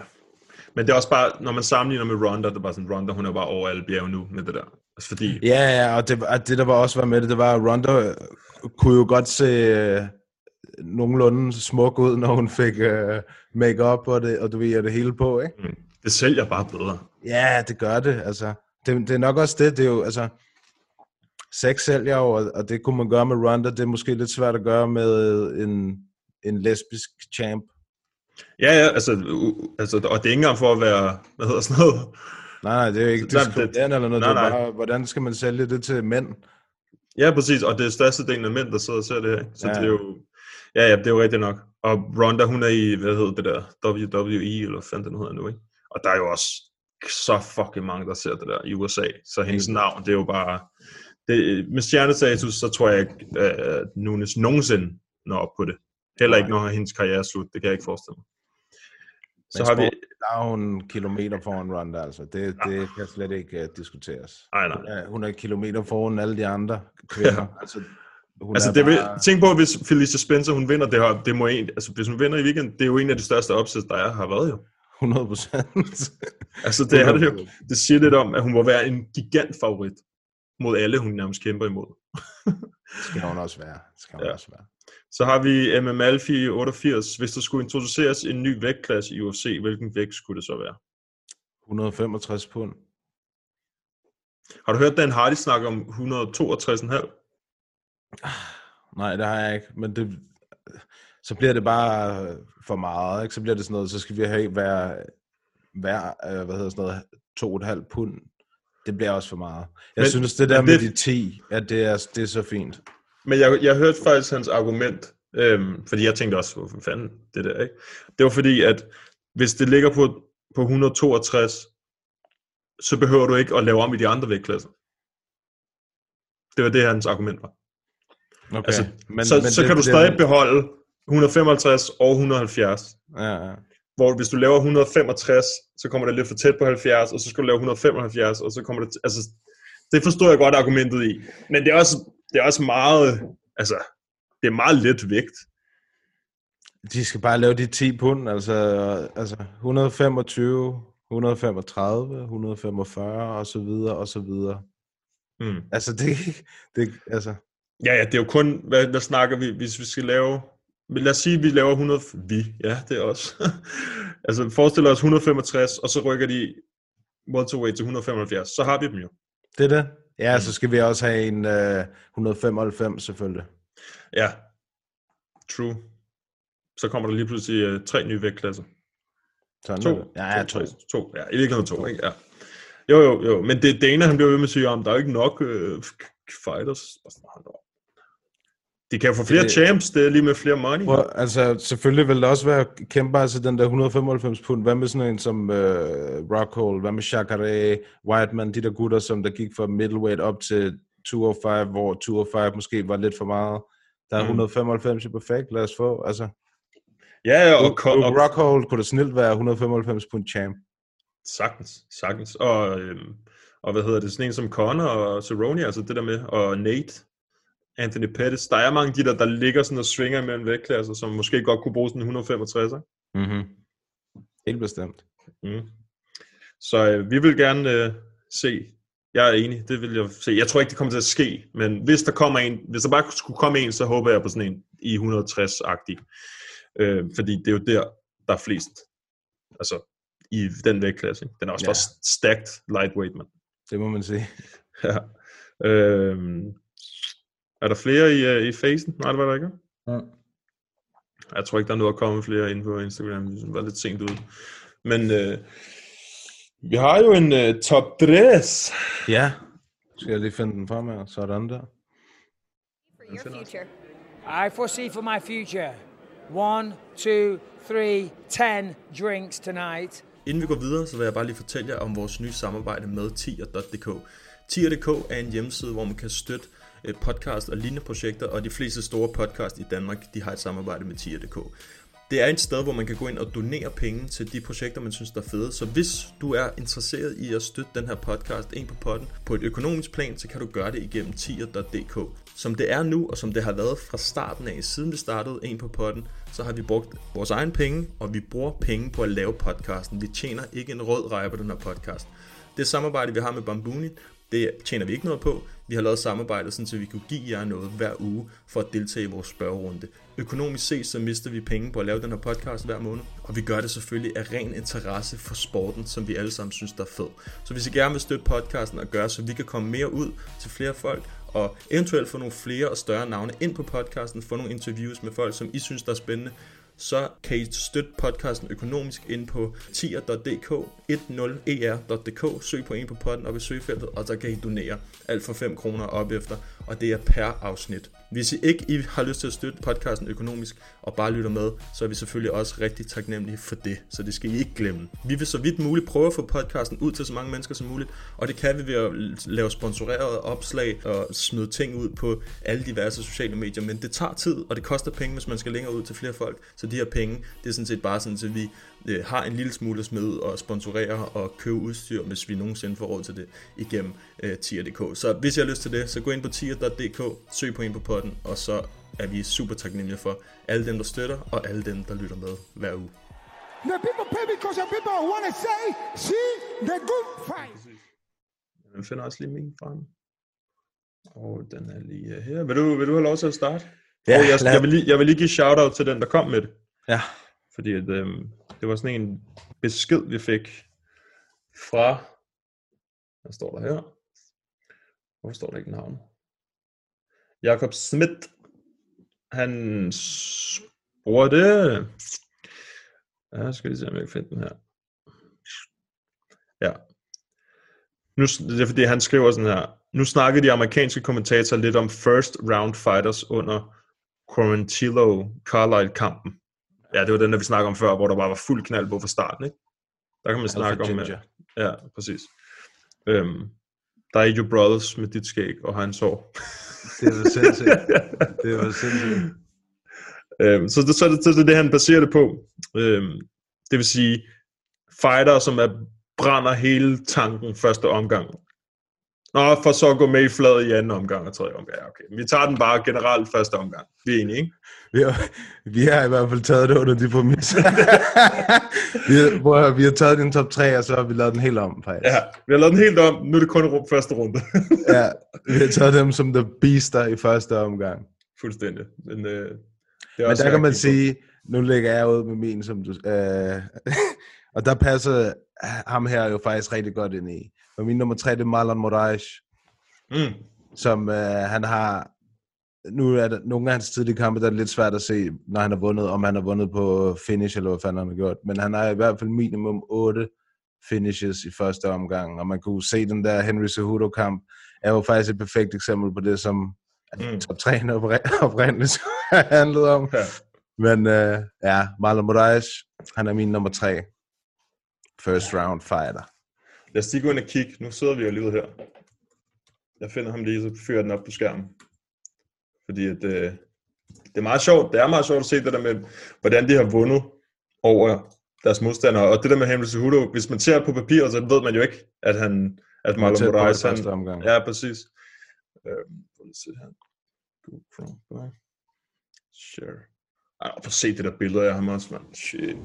B: Men det er også bare, når man sammenligner med Ronda, det er bare sådan, Ronda, hun er bare over alle bjerge nu med det der. Altså fordi,
A: Ja, ja, og det, og det der var også var med det, det var, at Ronda øh, kunne jo godt se øh, nogenlunde smuk ud, når hun fik øh, make-up og det, og du ved, og det hele på, ikke?
B: mm, det sælger bare bedre.
A: Ja, det gør det, altså. Det, det er nok også det, det er jo, altså, sex sælger jo, og, og det kunne man gøre med Ronda, det er måske lidt svært at gøre med en, en lesbisk champ.
B: Ja, ja, altså, u- altså, og det er ikke engang for at være, hvad hedder sådan noget,
A: Nej, nej, det er ikke
B: Nej, det-
A: diskriminerende eller noget,
B: nej,
A: det er
B: nej.
A: bare, hvordan skal man sælge det til mænd?
B: Ja, præcis, og det er størstedelen af mænd, der sidder og ser det her. Så
A: Ja.
B: det er jo, ja, ja, det er jo rigtigt nok. Og Ronda, hun er i, hvad hedder det der, WWE, eller hvad nu hedder nu, ikke? Og der er jo også så fucking mange, der ser det der i USA. Så hendes
A: Helt.
B: navn, det er jo bare, det, med stjernestatus, så tror jeg ikke, at Nunes nogensinde når op på det. Heller ikke, når hendes karriere er slut. Det kan jeg ikke forestille mig. Så har vi,
A: er en kilometer foran Ronda, altså. Det, det kan slet ikke uh, diskuteres.
B: Nej, nej.
A: Hun er, hun er kilometer foran alle de andre kvinder.
B: Ja.
A: Altså, hun
B: Altså, det vil,
A: bare-
B: tænk på, hvis Felicia Spencer, hun vinder det her, det må en, altså, hvis hun vinder i weekend, det er jo en af de største opsæt, der er, har været jo.
A: 100 procent.
B: Altså, det er det jo. Det siger lidt om, at hun må være en gigant favorit mod alle, hun nærmest kæmper imod.
A: skal hun også være. Skal hun
B: Ja.
A: også være.
B: Så har vi MM Alfie 88. Hvis der skulle introduceres en ny vægtklasse i UFC, hvilken vægt skulle det så være?
A: 165 pund.
B: Har du hørt Dan Hardy snakke om 162,5?
A: Nej, det har jeg ikke. Men det, så bliver det bare for meget. Ikke? Så bliver det sådan noget, så skal vi have hver, hver øh, hvad hedder sådan noget, to og et halvt pund. Det bliver også for meget. Jeg
B: Men-
A: synes, det der
B: men
A: med
B: det-
A: de 10, at det er, det er så fint.
B: Men jeg, jeg hørte faktisk hans argument, øhm, fordi jeg tænkte også, hvorfor fanden det der, ikke? Det var fordi, at hvis det ligger på, på 162, så behøver du ikke at lave om i de andre vægtklasser. Det var det, hans argument var.
A: Okay.
B: Altså,
A: men,
B: så, så
A: det-
B: kan du
A: det-
B: stadig beholde 155 og 170.
A: Ja, ja.
B: Hvor hvis du laver 165, så kommer det lidt for tæt på 70, og så skal du lave 175, og så kommer det... Altså, det forstår jeg godt argumentet i. Men det er også, det er også meget... Altså, det er meget let vægt.
A: De skal bare lave de 10 pund, altså, altså 125, 135, 145 og så videre og så videre.
B: Mm.
A: Altså det, det altså,
B: Ja, ja, det er jo kun... Hvad, hvad snakker vi, hvis vi skal lave... Men lad os sige, at vi laver 100... Vi, ja, det er også. altså, forestil os 165, og så rykker de welterweight til 175. Så har vi dem jo.
A: det er det. Ja, så skal vi også have en øh, 195 selvfølgelig.
B: Ja, true. Så kommer der lige pludselig uh, tre nye vægtklasser.
A: Sådan
B: To.
A: Ja, ja, to.
B: to. Ja, i virkeligheden to, ikke? Ja. Jo, jo, jo. Men det Dana, han bliver ved med at sige, om der er ikke nok øh, fighters. Bare sådan. De kan få flere
A: Det-
B: champs, det er lige med flere money.
A: Prøv, altså, selvfølgelig vil der også være kæmper, altså den der 195 pund. Hvad med sådan en som øh, Rockhold? Hvad med Chakare, Whiteman, de der gutter, som der gik fra middleweight op til 205, hvor 205 måske var lidt for meget. Der er
B: Mm.
A: 195 i perfekt, lad os få. Altså,
B: Ja, ja, og,
A: og,
B: og, og
A: Rockhold kunne da snilt være 195 pund champ.
B: sagtens, sagtens. Og, øhm, og hvad hedder det, sådan en som Connor og Cerrone, altså det der med, og Nate, Anthony Pettis. Der er mange af de der, der ligger sådan og svinger imellem vægtklasser, som måske godt kunne bruge sådan en 165, ikke?
A: Mm-hmm. Helt bestemt.
B: Mm. Så øh, vi vil gerne øh, se. Jeg er enig, det vil jeg se. Jeg tror ikke, det kommer til at ske, men hvis der kommer en, hvis der bare skulle komme en, så håber jeg på sådan en i 160-agtig. Øh, fordi det er jo der, der er flest. Altså, i den vægtklasse. Den er også
A: Ja.
B: bare stacked lightweight, man.
A: Det må man sige.
B: Ja. Øhm, er der flere i, øh, i facen? Nej, det var der ikke.
A: Ja.
B: Jeg tror ikke, der er noget at komme flere ind på Instagram. Vi var lidt sent ude. Men øh, vi har jo en øh, top 3.
A: Ja. Skal jeg lige finde den frem her? Sådan der.
F: your future?
G: I foresee for my future one, two, three, ten drinks tonight.
D: Inden vi går videre, så vil jeg bare lige fortælle jer om vores nye samarbejde med tier.dk. Tier.dk er en hjemmeside, hvor man kan støtte Øh, podcast og lignende projekter, og de fleste store podcast i Danmark, de har et samarbejde med tier.dk. Det er et sted, hvor man kan gå ind og donere penge til de projekter, man synes der er fede. Så hvis du er interesseret i at støtte den her podcast ind på potten på et økonomisk plan, så kan du gøre det igennem tier.dk. Som det er nu, og som det har været fra starten af, siden vi startede en på potten, så har vi brugt vores egen penge, og vi bruger penge på at lave podcasten. Vi tjener ikke en rød rej på den her podcast. Det samarbejde, vi har med Bambuni, det tjener vi ikke noget på. Vi har lavet samarbejde, sådan, så vi kunne give jer noget hver uge for at deltage i vores spørgerunde. Økonomisk set, så mister vi penge på at lave den her podcast hver måned, og vi gør det selvfølgelig af ren interesse for sporten, som vi alle sammen synes, der er fed. Så hvis I gerne vil støtte podcasten og gøre, så vi kan komme mere ud til flere folk, og eventuelt få nogle flere og større navne ind på podcasten, få nogle interviews med folk, som I synes, der er spændende, så kan I støtte podcasten økonomisk ind på tier.dk, 10er.dk, søg på en på podden op i søgefeltet, og så kan I donere. Alt for 5 kroner op efter, og det er per afsnit. Hvis I ikke I har lyst til at støtte podcasten økonomisk og bare lytter med, så er vi selvfølgelig også rigtig taknemmelige for det, så det skal I ikke glemme. Vi vil så vidt muligt prøve at få podcasten ud til så mange mennesker som muligt, og det kan vi ved at lave sponsorerede opslag og smide ting ud på alle diverse sociale medier, men det tager tid, og det koster penge, hvis man skal længere ud til flere folk, så de her penge, det er sådan set bare sådan, at vi øh, har en lille smule at smide og sponsorere og købe udstyr, hvis vi nogensinde får råd til det igennem øh, tier.dk. Så hvis jeg har lyst til det, så gå ind på tier tier.dk, søg på ind på potten, og så er vi super taknemmelige for alle dem, der støtter, og alle dem, der lytter med hver uge.
H: The people pay because the people want to say, see the good fight.
B: Jeg finder også lige min frem. Og den er lige her. Vil du, vil du have lov til at starte?
A: Ja,
B: og jeg,
A: lad-
B: jeg, vil lige, jeg vil lige give shout-out til den, der kom med det.
A: Ja.
B: Fordi at, øhm, det var sådan en besked, vi fik fra... Hvad står der her? Hvorfor står der ikke navn? Jakob Schmidt. Han spurgte... Ja, skal lige se, om jeg kan finde den her. Ja. Nu, det er fordi, han skriver sådan her. Nu snakkede de amerikanske kommentatorer lidt om first round fighters under Quarantillo Carlisle-kampen. Ja, det var den, der vi snakkede om før, hvor der bare var fuld knald på fra starten, ikke? Der kan man snakke om...
A: Ginger.
B: øh, Ja, præcis. Øhm, der er jo brothers med dit skæg og hans hår.
A: Det var sindssygt. Det var sindssygt.
B: Øhm, så, det, så, er det, så det er det, han baserer det på. Øhm, det vil sige, fighter, som er, brænder hele tanken første omgang. Nå, for så at gå med i flad i anden omgang og tredje omgang. Ja, okay. Vi tager den bare generelt første omgang. Vi er enige, ikke?
A: Vi har, vi har i hvert fald taget det under de præmisser. vi, har, vi har taget den top 3, og så har vi lavet den helt om, faktisk.
B: Ja, vi har lavet den helt om. Nu er det kun rum første runde.
A: ja, vi har taget dem som the beaster i første omgang.
B: Fuldstændig. Men, øh, det er
A: Men der kan man sige, nu lægger jeg ud med min, som du... Øh, og der passer ham her jo faktisk rigtig godt ind i. Og min nummer tre, det er Marlon Moraes,
B: Mm.
A: som øh, han har... Nu er der nogle af hans tidlige kampe, der er det lidt svært at se, når han har vundet, om han har vundet på finish, eller hvad fanden han har gjort. Men han har i hvert fald minimum 8 finishes i første omgang, og man kunne se den der Henry Cejudo-kamp, er jo faktisk et perfekt eksempel på det, som mm. top 3 opri- oprindeligt handlede om.
B: Ja.
A: Men øh, ja, Marlon Moraes, han er min nummer 3. First round fighter.
B: Lad os lige gå ind og kigge. Nu sidder vi jo lige her. Jeg finder ham lige, så fyrer den op på skærmen. Fordi at, øh, det er meget sjovt. Det er meget sjovt at se det der med, hvordan de har vundet over deres modstandere. Og det der med Henry Cejudo, hvis man ser på papiret, så ved man jo ikke, at han at
A: Han
B: Marlon Moraes,
A: første omgang.
B: Ja, præcis. Øh, lige at se her. Sure. Ej, prøv at se det der billede af ham også, man. Shit.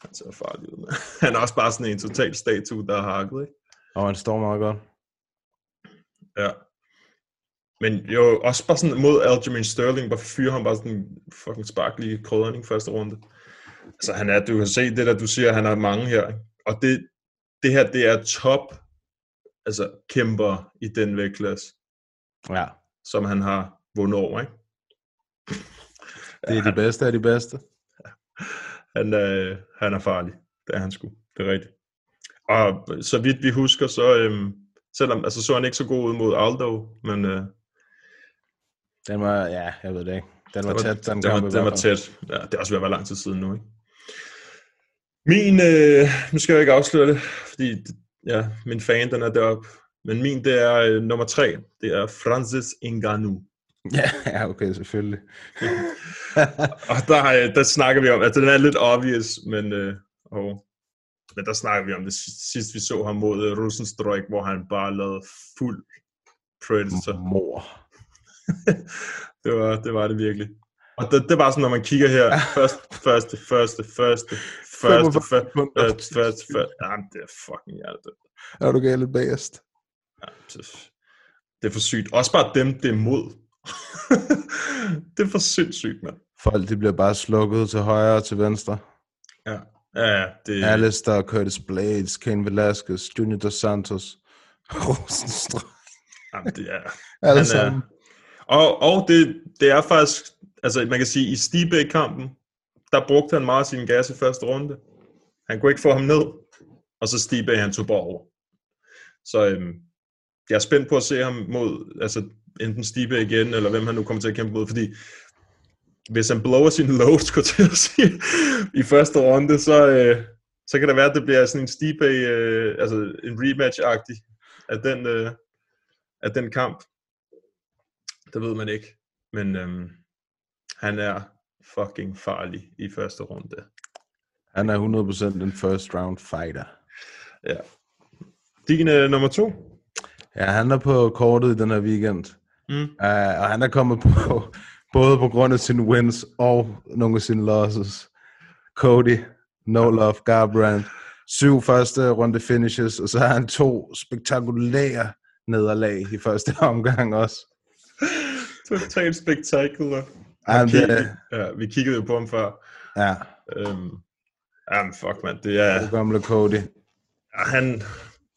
B: Han ser farlig ud. Han er også bare sådan en total statue, der har hakket, ikke?
A: Og han står meget godt.
B: Ja. Men jo, også bare sådan mod Aljamain Sterling, bare fyre ham bare sådan fucking sparklig krydderning første runde. Altså han er, du kan se det der, du siger, han har mange her. ikke? Og det, det her, det er top, altså kæmper i den vægtklasse,
A: Ja.
B: som han har vundet over, ikke?
A: Det er de bedste af de bedste.
B: Han er, han er farlig. Det er han sgu. Det er rigtigt. Og så vidt vi husker, så, øhm, selvom, altså, så han ikke så god ud mod Aldo, men øh,
A: Den var, ja, jeg ved det ikke. Den var
B: det
A: tæt, den,
B: den, var, den var tæt. Ja, det er også ved at være lang tid siden nu, ikke? Min, øh, nu skal jeg ikke afsløre det, fordi ja, min fan, den er deroppe. Men min, det er øh, nummer tre. Det er Francis Ngannou.
A: Ja, ja, okay, selvfølgelig.
B: Og der, øh, der snakker vi om, altså den er lidt obvious, men, øh, og, men der snakker vi om det sidst, vi så ham mod øh, Rosenstreik, hvor han bare lavede fuld Predator.
A: Mor.
B: det, var, det var det virkelig. Og det, det var sådan, når man kigger her, første, første, første, første, første,
A: 45
B: første, første, første, første, jamen, det er fucking hjertet.
A: Er du galt bedst?
B: Ja, det- er for sygt. Også bare dem, det er mod. det er for sindssygt, mand.
A: Folk, de bliver bare slukket til højre og til venstre.
B: Ja, ja, det,
A: Alistair, Curtis Blades, Ken Velasquez, Junior Dos Santos, Rosenstrøm.
B: Jamen, det er...
A: Alle sammen.
B: Og, og det, det er faktisk, altså man kan sige, i Stibæk-kampen, der brugte han meget sin gas i første runde. Han kunne ikke få ham ned, og så Stibæk, han tog bare over. Så øhm, jeg er spændt på at se ham mod, altså enten Stipe igen, eller hvem han nu kommer til at kæmpe mod, fordi hvis han blower sin load, skulle til at sige, i første runde, så, øh, så kan det være, at det bliver sådan en Stipe, øh, altså en rematch-agtig af den, øh, af den kamp. Det ved man ikke. Men øhm, han er fucking farlig i første runde.
A: Han er 100% en first round fighter.
B: Ja. Din øh, nummer to?
A: Ja, han er på kortet i den her weekend.
B: Mm.
A: Uh, og han er kommet på, både på grund af sine wins og nogle af sine losses. Cody, No Love, Garbrandt. Syv første runde finishes, og så har han to spektakulære nederlag i første omgang også.
B: Totalt spektakulære.
A: Jamen,
B: Okay,
A: det-
B: ja, vi kiggede jo på ham før.
A: Ja.
B: Øhm, jamen, fuck, mand. Det er...
A: Det gamle Cody.
B: Ja, han...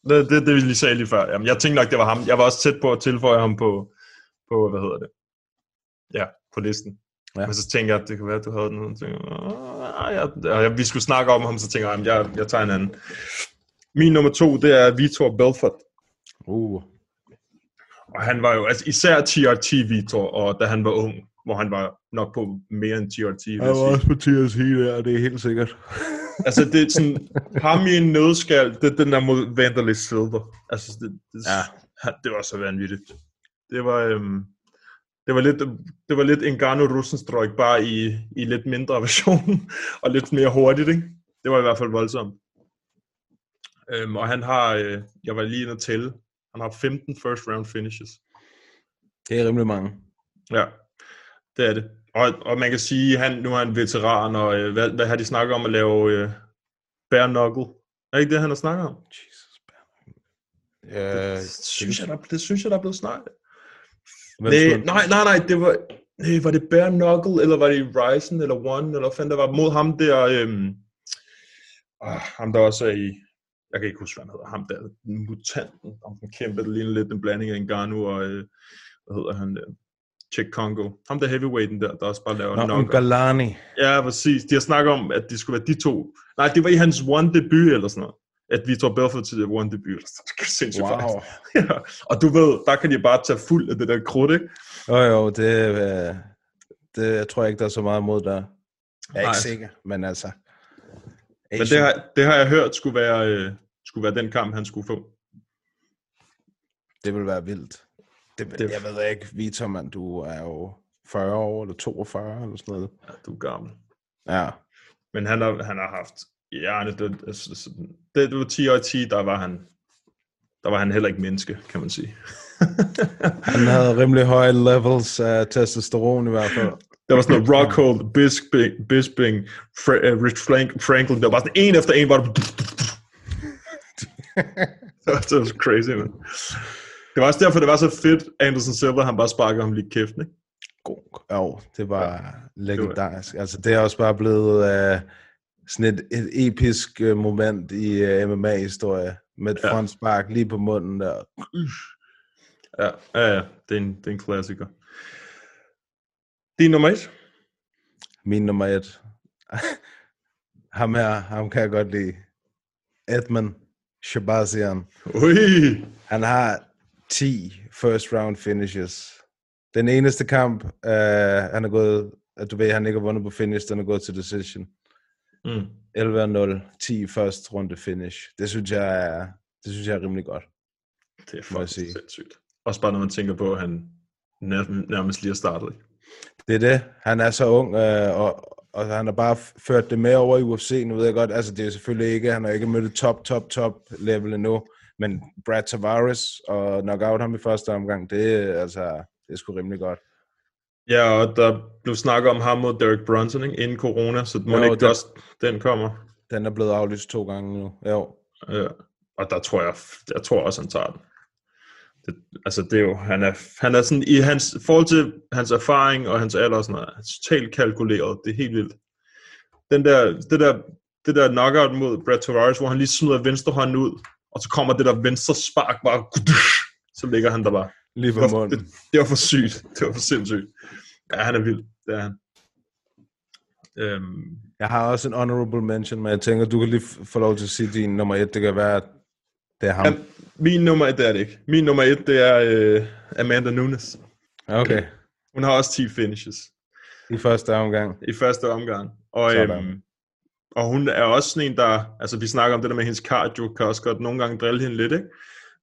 B: Det, det, det vi lige sagde lige før. Jamen, jeg tænkte nok, det var ham. Jeg var også tæt på at tilføje ham på, på hvad hedder det? Ja, på listen.
A: Ja.
B: Ja. Men så tænker jeg, at det kan være, at du havde den. Så tænker, jeg, "Ah, ja, og jeg, vi skulle snakke om ham, så tænker jeg, "Jamen, jeg, jeg tager en anden. Min nummer to, det er Vitor Belfort.
A: Uh.
B: Og han var jo, altså især TRT Vitor, og da han var ung, hvor han var nok på mere end TRT.
A: Han var også på Heat der, det er helt sikkert.
B: altså det er sådan, ham i en nødskal, det er den der mod Vanderlei Silver. Altså det, det,
A: Ja.
B: det var så vanvittigt. Det var, øhm, det var lidt, det var lidt Engano Russenstrøk, bare i, i lidt mindre version, og lidt mere hurtigt, ikke? Det var i hvert fald voldsomt. Øhm, og han har, øh, jeg var lige inde at tælle, han har 15 first round finishes.
A: Det er rimelig mange.
B: Ja, det er det. Og, og man kan sige, han nu er han veteran, og øh, hvad, hvad har de snakket om at lave øh, bare knuckle? Er ikke det, han har snakket om?
A: Ja,
B: det, synes jeg, der, det synes jeg, der er blevet snakket.
A: Hvem
B: Nej, nej, nej, nej, det var, nej, var det bare knuckle, eller var det Ryzen, eller One, eller hvad fanden der var mod ham der, øhm, ah, ham der også er i, jeg kan ikke huske, hvad han hedder, ham der, mutanten, om den kæmpe, der ligner lidt en blanding af Ngannou og, øh, hvad hedder han der, Chick Congo. Ham der heavyweighten der, der også bare laver
A: Nå,
B: knockout.
A: Galani.
B: Ja, præcis. De har snakket om, at det skulle være de to. Nej, det var i hans one debut eller sådan noget. At Vitor Belfort til det one debut. Det er sindssygt
A: Wow.
B: faktisk. ja. Og du ved, der kan de bare tage fuld af det der krudt, ikke?
A: Jo, jo, det, øh, det jeg tror jeg ikke, der er så meget imod der. Jeg er
B: Nej.
A: ikke sikker, men altså.
B: Men det har, det har jeg hørt skulle være, øh, skulle være den kamp, han skulle få.
A: Det vil være vildt. Det, det... Jeg ved ikke, Vitor, mand, du er jo 40 år, eller 42, eller sådan noget.
B: Ja, du er gammel.
A: Ja.
B: Men han har, han har haft hjernedød. altså, Det, det var 10 og 10, der var han, der var han heller ikke menneske, kan man sige.
A: Han havde rimelig høje levels af testosteron i hvert fald.
B: Der var sådan noget Rockhold, Bisping, Bisping Fra- uh, Rich Frank, Franklin. Der var sådan en efter en, var der... det var så crazy, man. Det var også derfor, det var så fedt, Anderson Silva, han bare sparkede ham lige kæften, ikke?
A: God. Jo, det var ja, legendarisk. Altså, det er også bare blevet uh, sådan et, et episk uh, moment i uh, MMA-historie. Med et
B: Ja.
A: frontspark lige på munden der.
B: Ja, ja, ja. Det er en, det er en klassiker. Din nummer et?
A: Min nummer et. ham her, ham kan jeg godt lide. Edmund Shabazian.
B: Ui!
A: Han har 10 first round finishes. Den eneste kamp, uh, han er gået, at du ved, han ikke har vundet på finish, den er gået til decision.
B: Mm.
A: 11-0, 10 første runde finish. Det synes jeg er, det synes jeg er rimelig godt.
B: Det er faktisk sindssygt. Også bare når man tænker på, at han nær- nærmest lige har startet.
A: Det er det. Han er så ung, øh, og, og han har bare ført det med over i UFC. Nu ved jeg godt, altså det er selvfølgelig ikke, han har ikke mødt top, top, top level endnu. Men Brad Tavares og knockout ham i første omgang, det altså, det er sgu rimelig godt.
B: Ja, og der blev snakket om ham mod Derek Brunson ikke? inden corona, så må
A: Jo,
B: ikke
A: den-
B: også den kommer.
A: Den er blevet aflyst to gange nu. Jo.
B: Ja. Og der tror jeg, jeg tror også, han tager den. Det, altså det er jo, han er, han er sådan, i hans forhold til hans erfaring og hans alder, og sådan noget, han er totalt kalkuleret. Det er helt vildt. Den der, det der, det der knockout mod Brad Tavares, hvor han lige smider venstre hånden ud, og så kommer det der venstre spark bare, så ligger han der bare.
A: Lige på
B: det var. Det, det, var for sygt. Det var for sindssygt. Ja, han er vild. Det er han. Øhm,
A: Jeg har også en honorable mention, men jeg tænker, du kan lige få lov til at sige din nummer et. Det kan være, det er ham.
B: Ja, min nummer et, det er det ikke. Min nummer et, det er øh, Amanda Nunes.
A: Okay.
B: Hun har også 10 finishes
A: I første omgang.
B: i første omgang. Og,
A: Sådan.
B: øhm, og hun er også sådan en, der... Altså, vi snakker om det der med hendes cardio, kan også godt nogle gange drille hende lidt, ikke?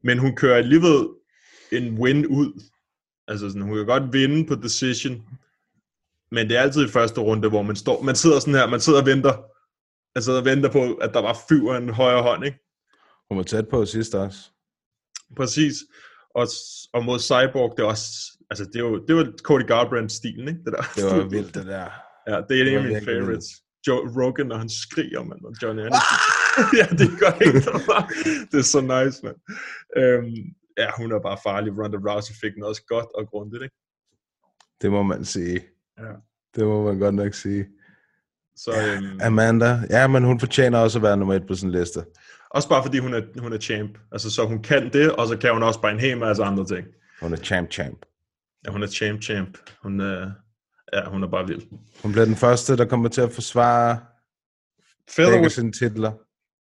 B: Men hun kører alligevel en win ud. Altså, sådan, hun kan godt vinde på decision. Men det er altid i første runde, hvor man står... Man sidder sådan her, man sidder og venter. Sidder og venter på, at der var fyr en højre hånd, ikke?
A: Hun var tæt på sidst også.
B: Præcis. Og, og mod Cyborg, det er også... Altså, det, er jo, det var Cody Garbrandt-stilen, ikke? Det, der.
A: Det var vildt, det der.
B: Ja, det er en
A: Det
B: af
A: var
B: mine favorites. Joe Rogan, når han skriger, mand, og Johnny Anderson. ja, det gør ikke. Det er så nice, mand. Øhm, ja, hun er bare farlig. Ronda Rousey fik den også godt og grundigt, ikke?
A: Det må man sige.
B: Ja.
A: Det må man godt nok sige.
B: Så, øhm,
A: Amanda, ja, men hun fortjener også at være nummer et på en liste.
B: Også bare fordi hun er, hun er champ. Altså, så hun kan det, og så kan hun også bare en hel masse andre ting.
A: Hun er champ champ.
B: Ja, hun er champ, champ. Hun er, ja, hun er bare vild.
A: Hun bliver den første, der kommer til at forsvare begge sine titler.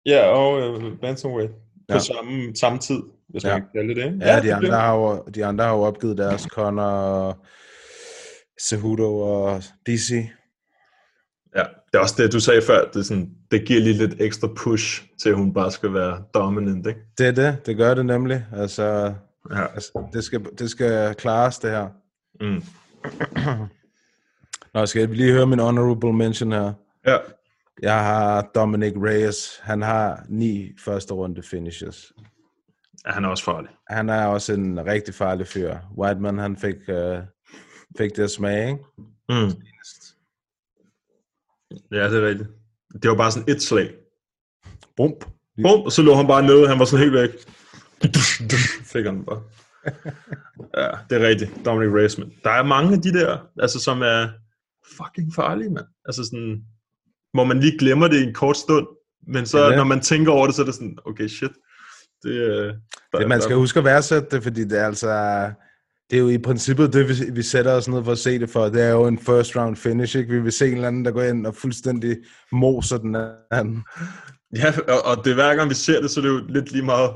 B: ja, og uh, Bantamweight på
A: Ja.
B: samme, samme tid, hvis man
A: Ja.
B: kan kalde det ikke?
A: Ja, de
B: det
A: andre, har jo, de andre har jo opgivet deres Conor, Cejudo og DC.
B: Ja, det er også det, du sagde før. Det, er sådan, det giver lige lidt ekstra push til, at hun bare skal være dominant, ikke?
A: Det er det, det gør det nemlig. Altså,
B: Ja.
A: altså det, skal, det skal klares, det her.
B: Mm.
A: Nå, skal jeg lige høre min honorable mention her.
B: Ja.
A: Jeg har Dominic Reyes. Han har ni første runde finishes.
B: ja, han er også farlig.
A: Han er også en rigtig farlig fyr. Whiteman, han fik, uh, fik det at smage, ikke?
B: Mm. Ja, det er rigtigt. Det var bare sådan et slag.
A: Bump.
B: Bum, og så lå han bare nede, han var sådan helt væk. Fik han bare. Ja, det er rigtigt. Dominic Reyes, man. Der er mange af de der, altså, som er fucking farlige, mand. Altså sådan, hvor man lige glemmer det i en kort stund, men så
A: er det.
B: når man tænker over det, så er det sådan, okay, shit. Det, øh, der,
A: Det, man
B: der-
A: skal huske at værdsætte det, fordi det er altså... Det er jo i princippet det, vi, vi sætter os ned for at se det for. Det er jo en first round finish, ikke? Vi vil se en eller anden, der går ind og fuldstændig moser den anden.
B: Ja, og, og det er hver gang vi ser det, så er det jo lidt lige meget,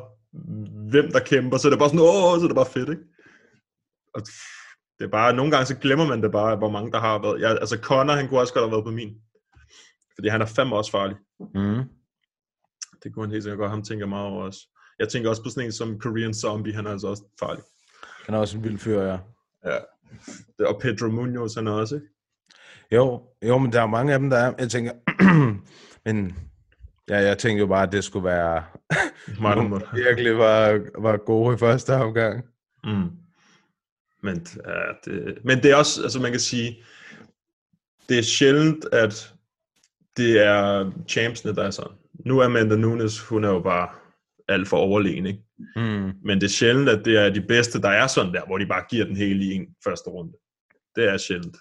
B: hvem der kæmper, så er det bare sådan, åh, så er det bare fedt, ikke? Og det er bare, nogle gange så glemmer man det bare, hvor mange der har været. Ja, altså Connor, han kunne også godt have været på min. Fordi han er fandme også farlig.
A: Mm.
B: Det kunne han helt sikkert godt, ham tænker meget over også. Jeg tænker også på sådan en som Korean Zombie, han er altså også farlig.
A: Han er også en vild fyr, ja.
B: Ja. Og Pedro Munoz, han er også, ikke?
A: Jo, jo, men der er mange af dem, der er. Jeg tænker, men ja, jeg tænkte jo bare, at det skulle være
B: måtte.
A: der virkelig var, var gode i første omgang.
B: Mm. Men, ja, det, men det er også, altså man kan sige, det er sjældent, at det er champsene, der er sådan. Nu er Amanda Nunes, hun er jo bare alt for overlegen, ikke?
A: Mm.
B: Men det er sjældent, at det er de bedste, der er sådan der, hvor de bare giver den hele i en første runde. Det er sjældent.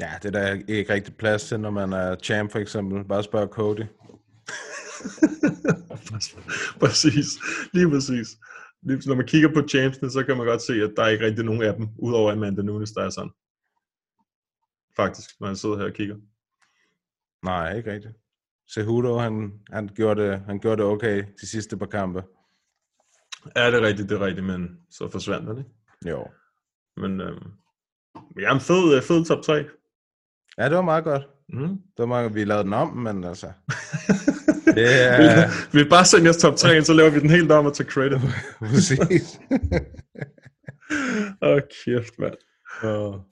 A: Ja, det er der ikke rigtig plads til, når man er champ for eksempel. Bare spørg Cody.
B: præcis. Lige præcis. Lige, når man kigger på champsene, så kan man godt se, at der er ikke rigtig nogen af dem, udover Amanda Nunes, der er sådan. Faktisk, når jeg sidder her og kigger.
A: Nej, ikke rigtigt. Cejudo, han, han, gjorde det, han gjorde det okay de sidste par kampe.
B: Ja, det er rigtigt, det er rigtigt, men så forsvandt han, ikke?
A: Jo.
B: Men øhm, ja, en fed, øh, fed top 3.
A: Ja, det var meget godt.
B: Mm.
A: Det var meget, vi lavede den om, men altså... det er...
B: Vi vil bare sende jeres top 3, så laver vi den helt om og tager credit.
A: Præcis.
B: Åh, oh, kæft, mand.
A: Og...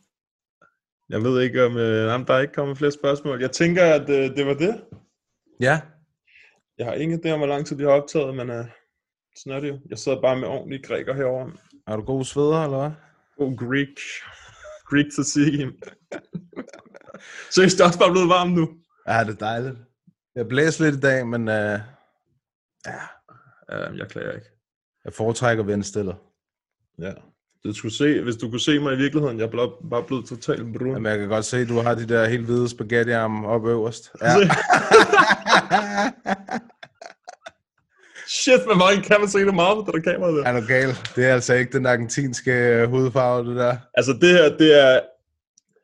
B: Jeg ved ikke, om øh, jamen, der er ikke kommet flere spørgsmål. Jeg tænker, at øh, det var det.
A: Ja,
B: Jeg har ingen idé om, hvor lang tid vi har optaget, men øh, sådan er det jo. Jeg sidder bare med ordentlige græker herovre.
A: er du god sveder, eller hvad?
B: God Greek. Greek to see. så er det også bare blevet varmt nu.
A: Ja, det er dejligt. Jeg blæser lidt i dag, men uh,
B: Ja, jeg klager ikke.
A: jeg foretrækker vendstillet.
B: Ja. Du skulle se, hvis du kunne se mig i virkeligheden, jeg er bare, blevet totalt brun.
A: Jamen, jeg kan godt se, at du har de der helt hvide spaghettiarme oppe øverst. Ja.
B: Shit, hvor meget kan man se det meget på det der kamera der?
A: er du gal? Det er altså ikke den argentinske øh, hudfarve, det der.
B: Altså det her, det er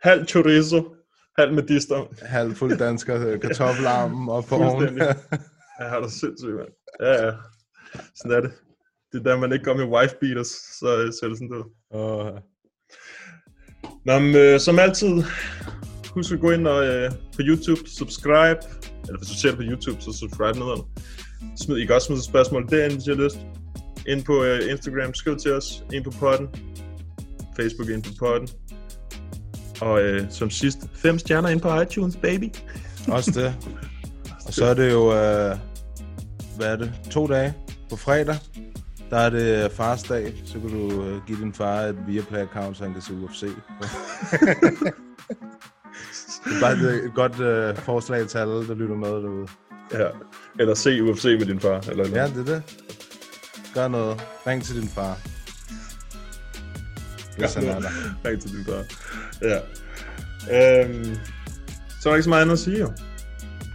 B: halv chorizo, halv medister.
A: Halv fuld dansker øh, kartoffelarmen op på.
B: Fuldstændig. Ja, har du sindssygt, mand. Ja, ja. Sådan er det. Det er der, man ikke går med wife beaters, så øh, ser det sådan ud.
A: Og,
B: Nå, men, øh, som altid, husk at gå ind og, øh, på YouTube, subscribe, eller hvis du ser det på YouTube, så subscribe nederen. Smid, I kan også smide spørgsmål derinde, hvis I har lyst. Ind på øh, Instagram, skriv til os, ind på podden. Facebook ind på podden. Og øh, som sidst, fem stjerner ind på iTunes, baby.
A: Også det. Og så er det jo, øh, hvad er det, to dage på fredag. Der er det fars dag, så kan du øh, give din far et Viaplay-account, så han kan se UFC. det er bare et, et godt øh, forslag til alle, der lytter med derude.
B: Ja, eller se UFC med din far. Eller
A: Ja, det er det. Gør noget. Ring til din far. Hvis han er der.
B: Ring til din far. Ja. Øhm, så er der ikke så meget andet at sige, jo.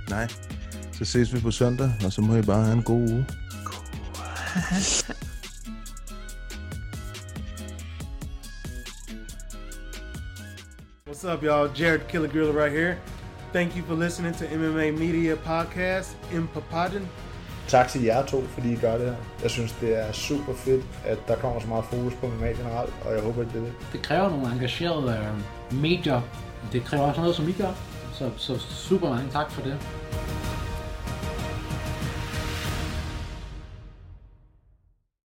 A: Nej. Så ses vi på søndag, og så må I bare have en god uge.
I: What's up, y'all? Jared Killer Gorilla right here. Thank you for listening to MMA Media Podcast in Papadon.
J: Tak til jer to, fordi I gør det her. Jeg synes, det er super fedt, at der kommer så meget fokus på MMA generelt, og jeg håber, at det er det.
K: Det kræver nogle engagerede øh, medier. Det kræver også noget, som I gør. Så, så super mange tak for det.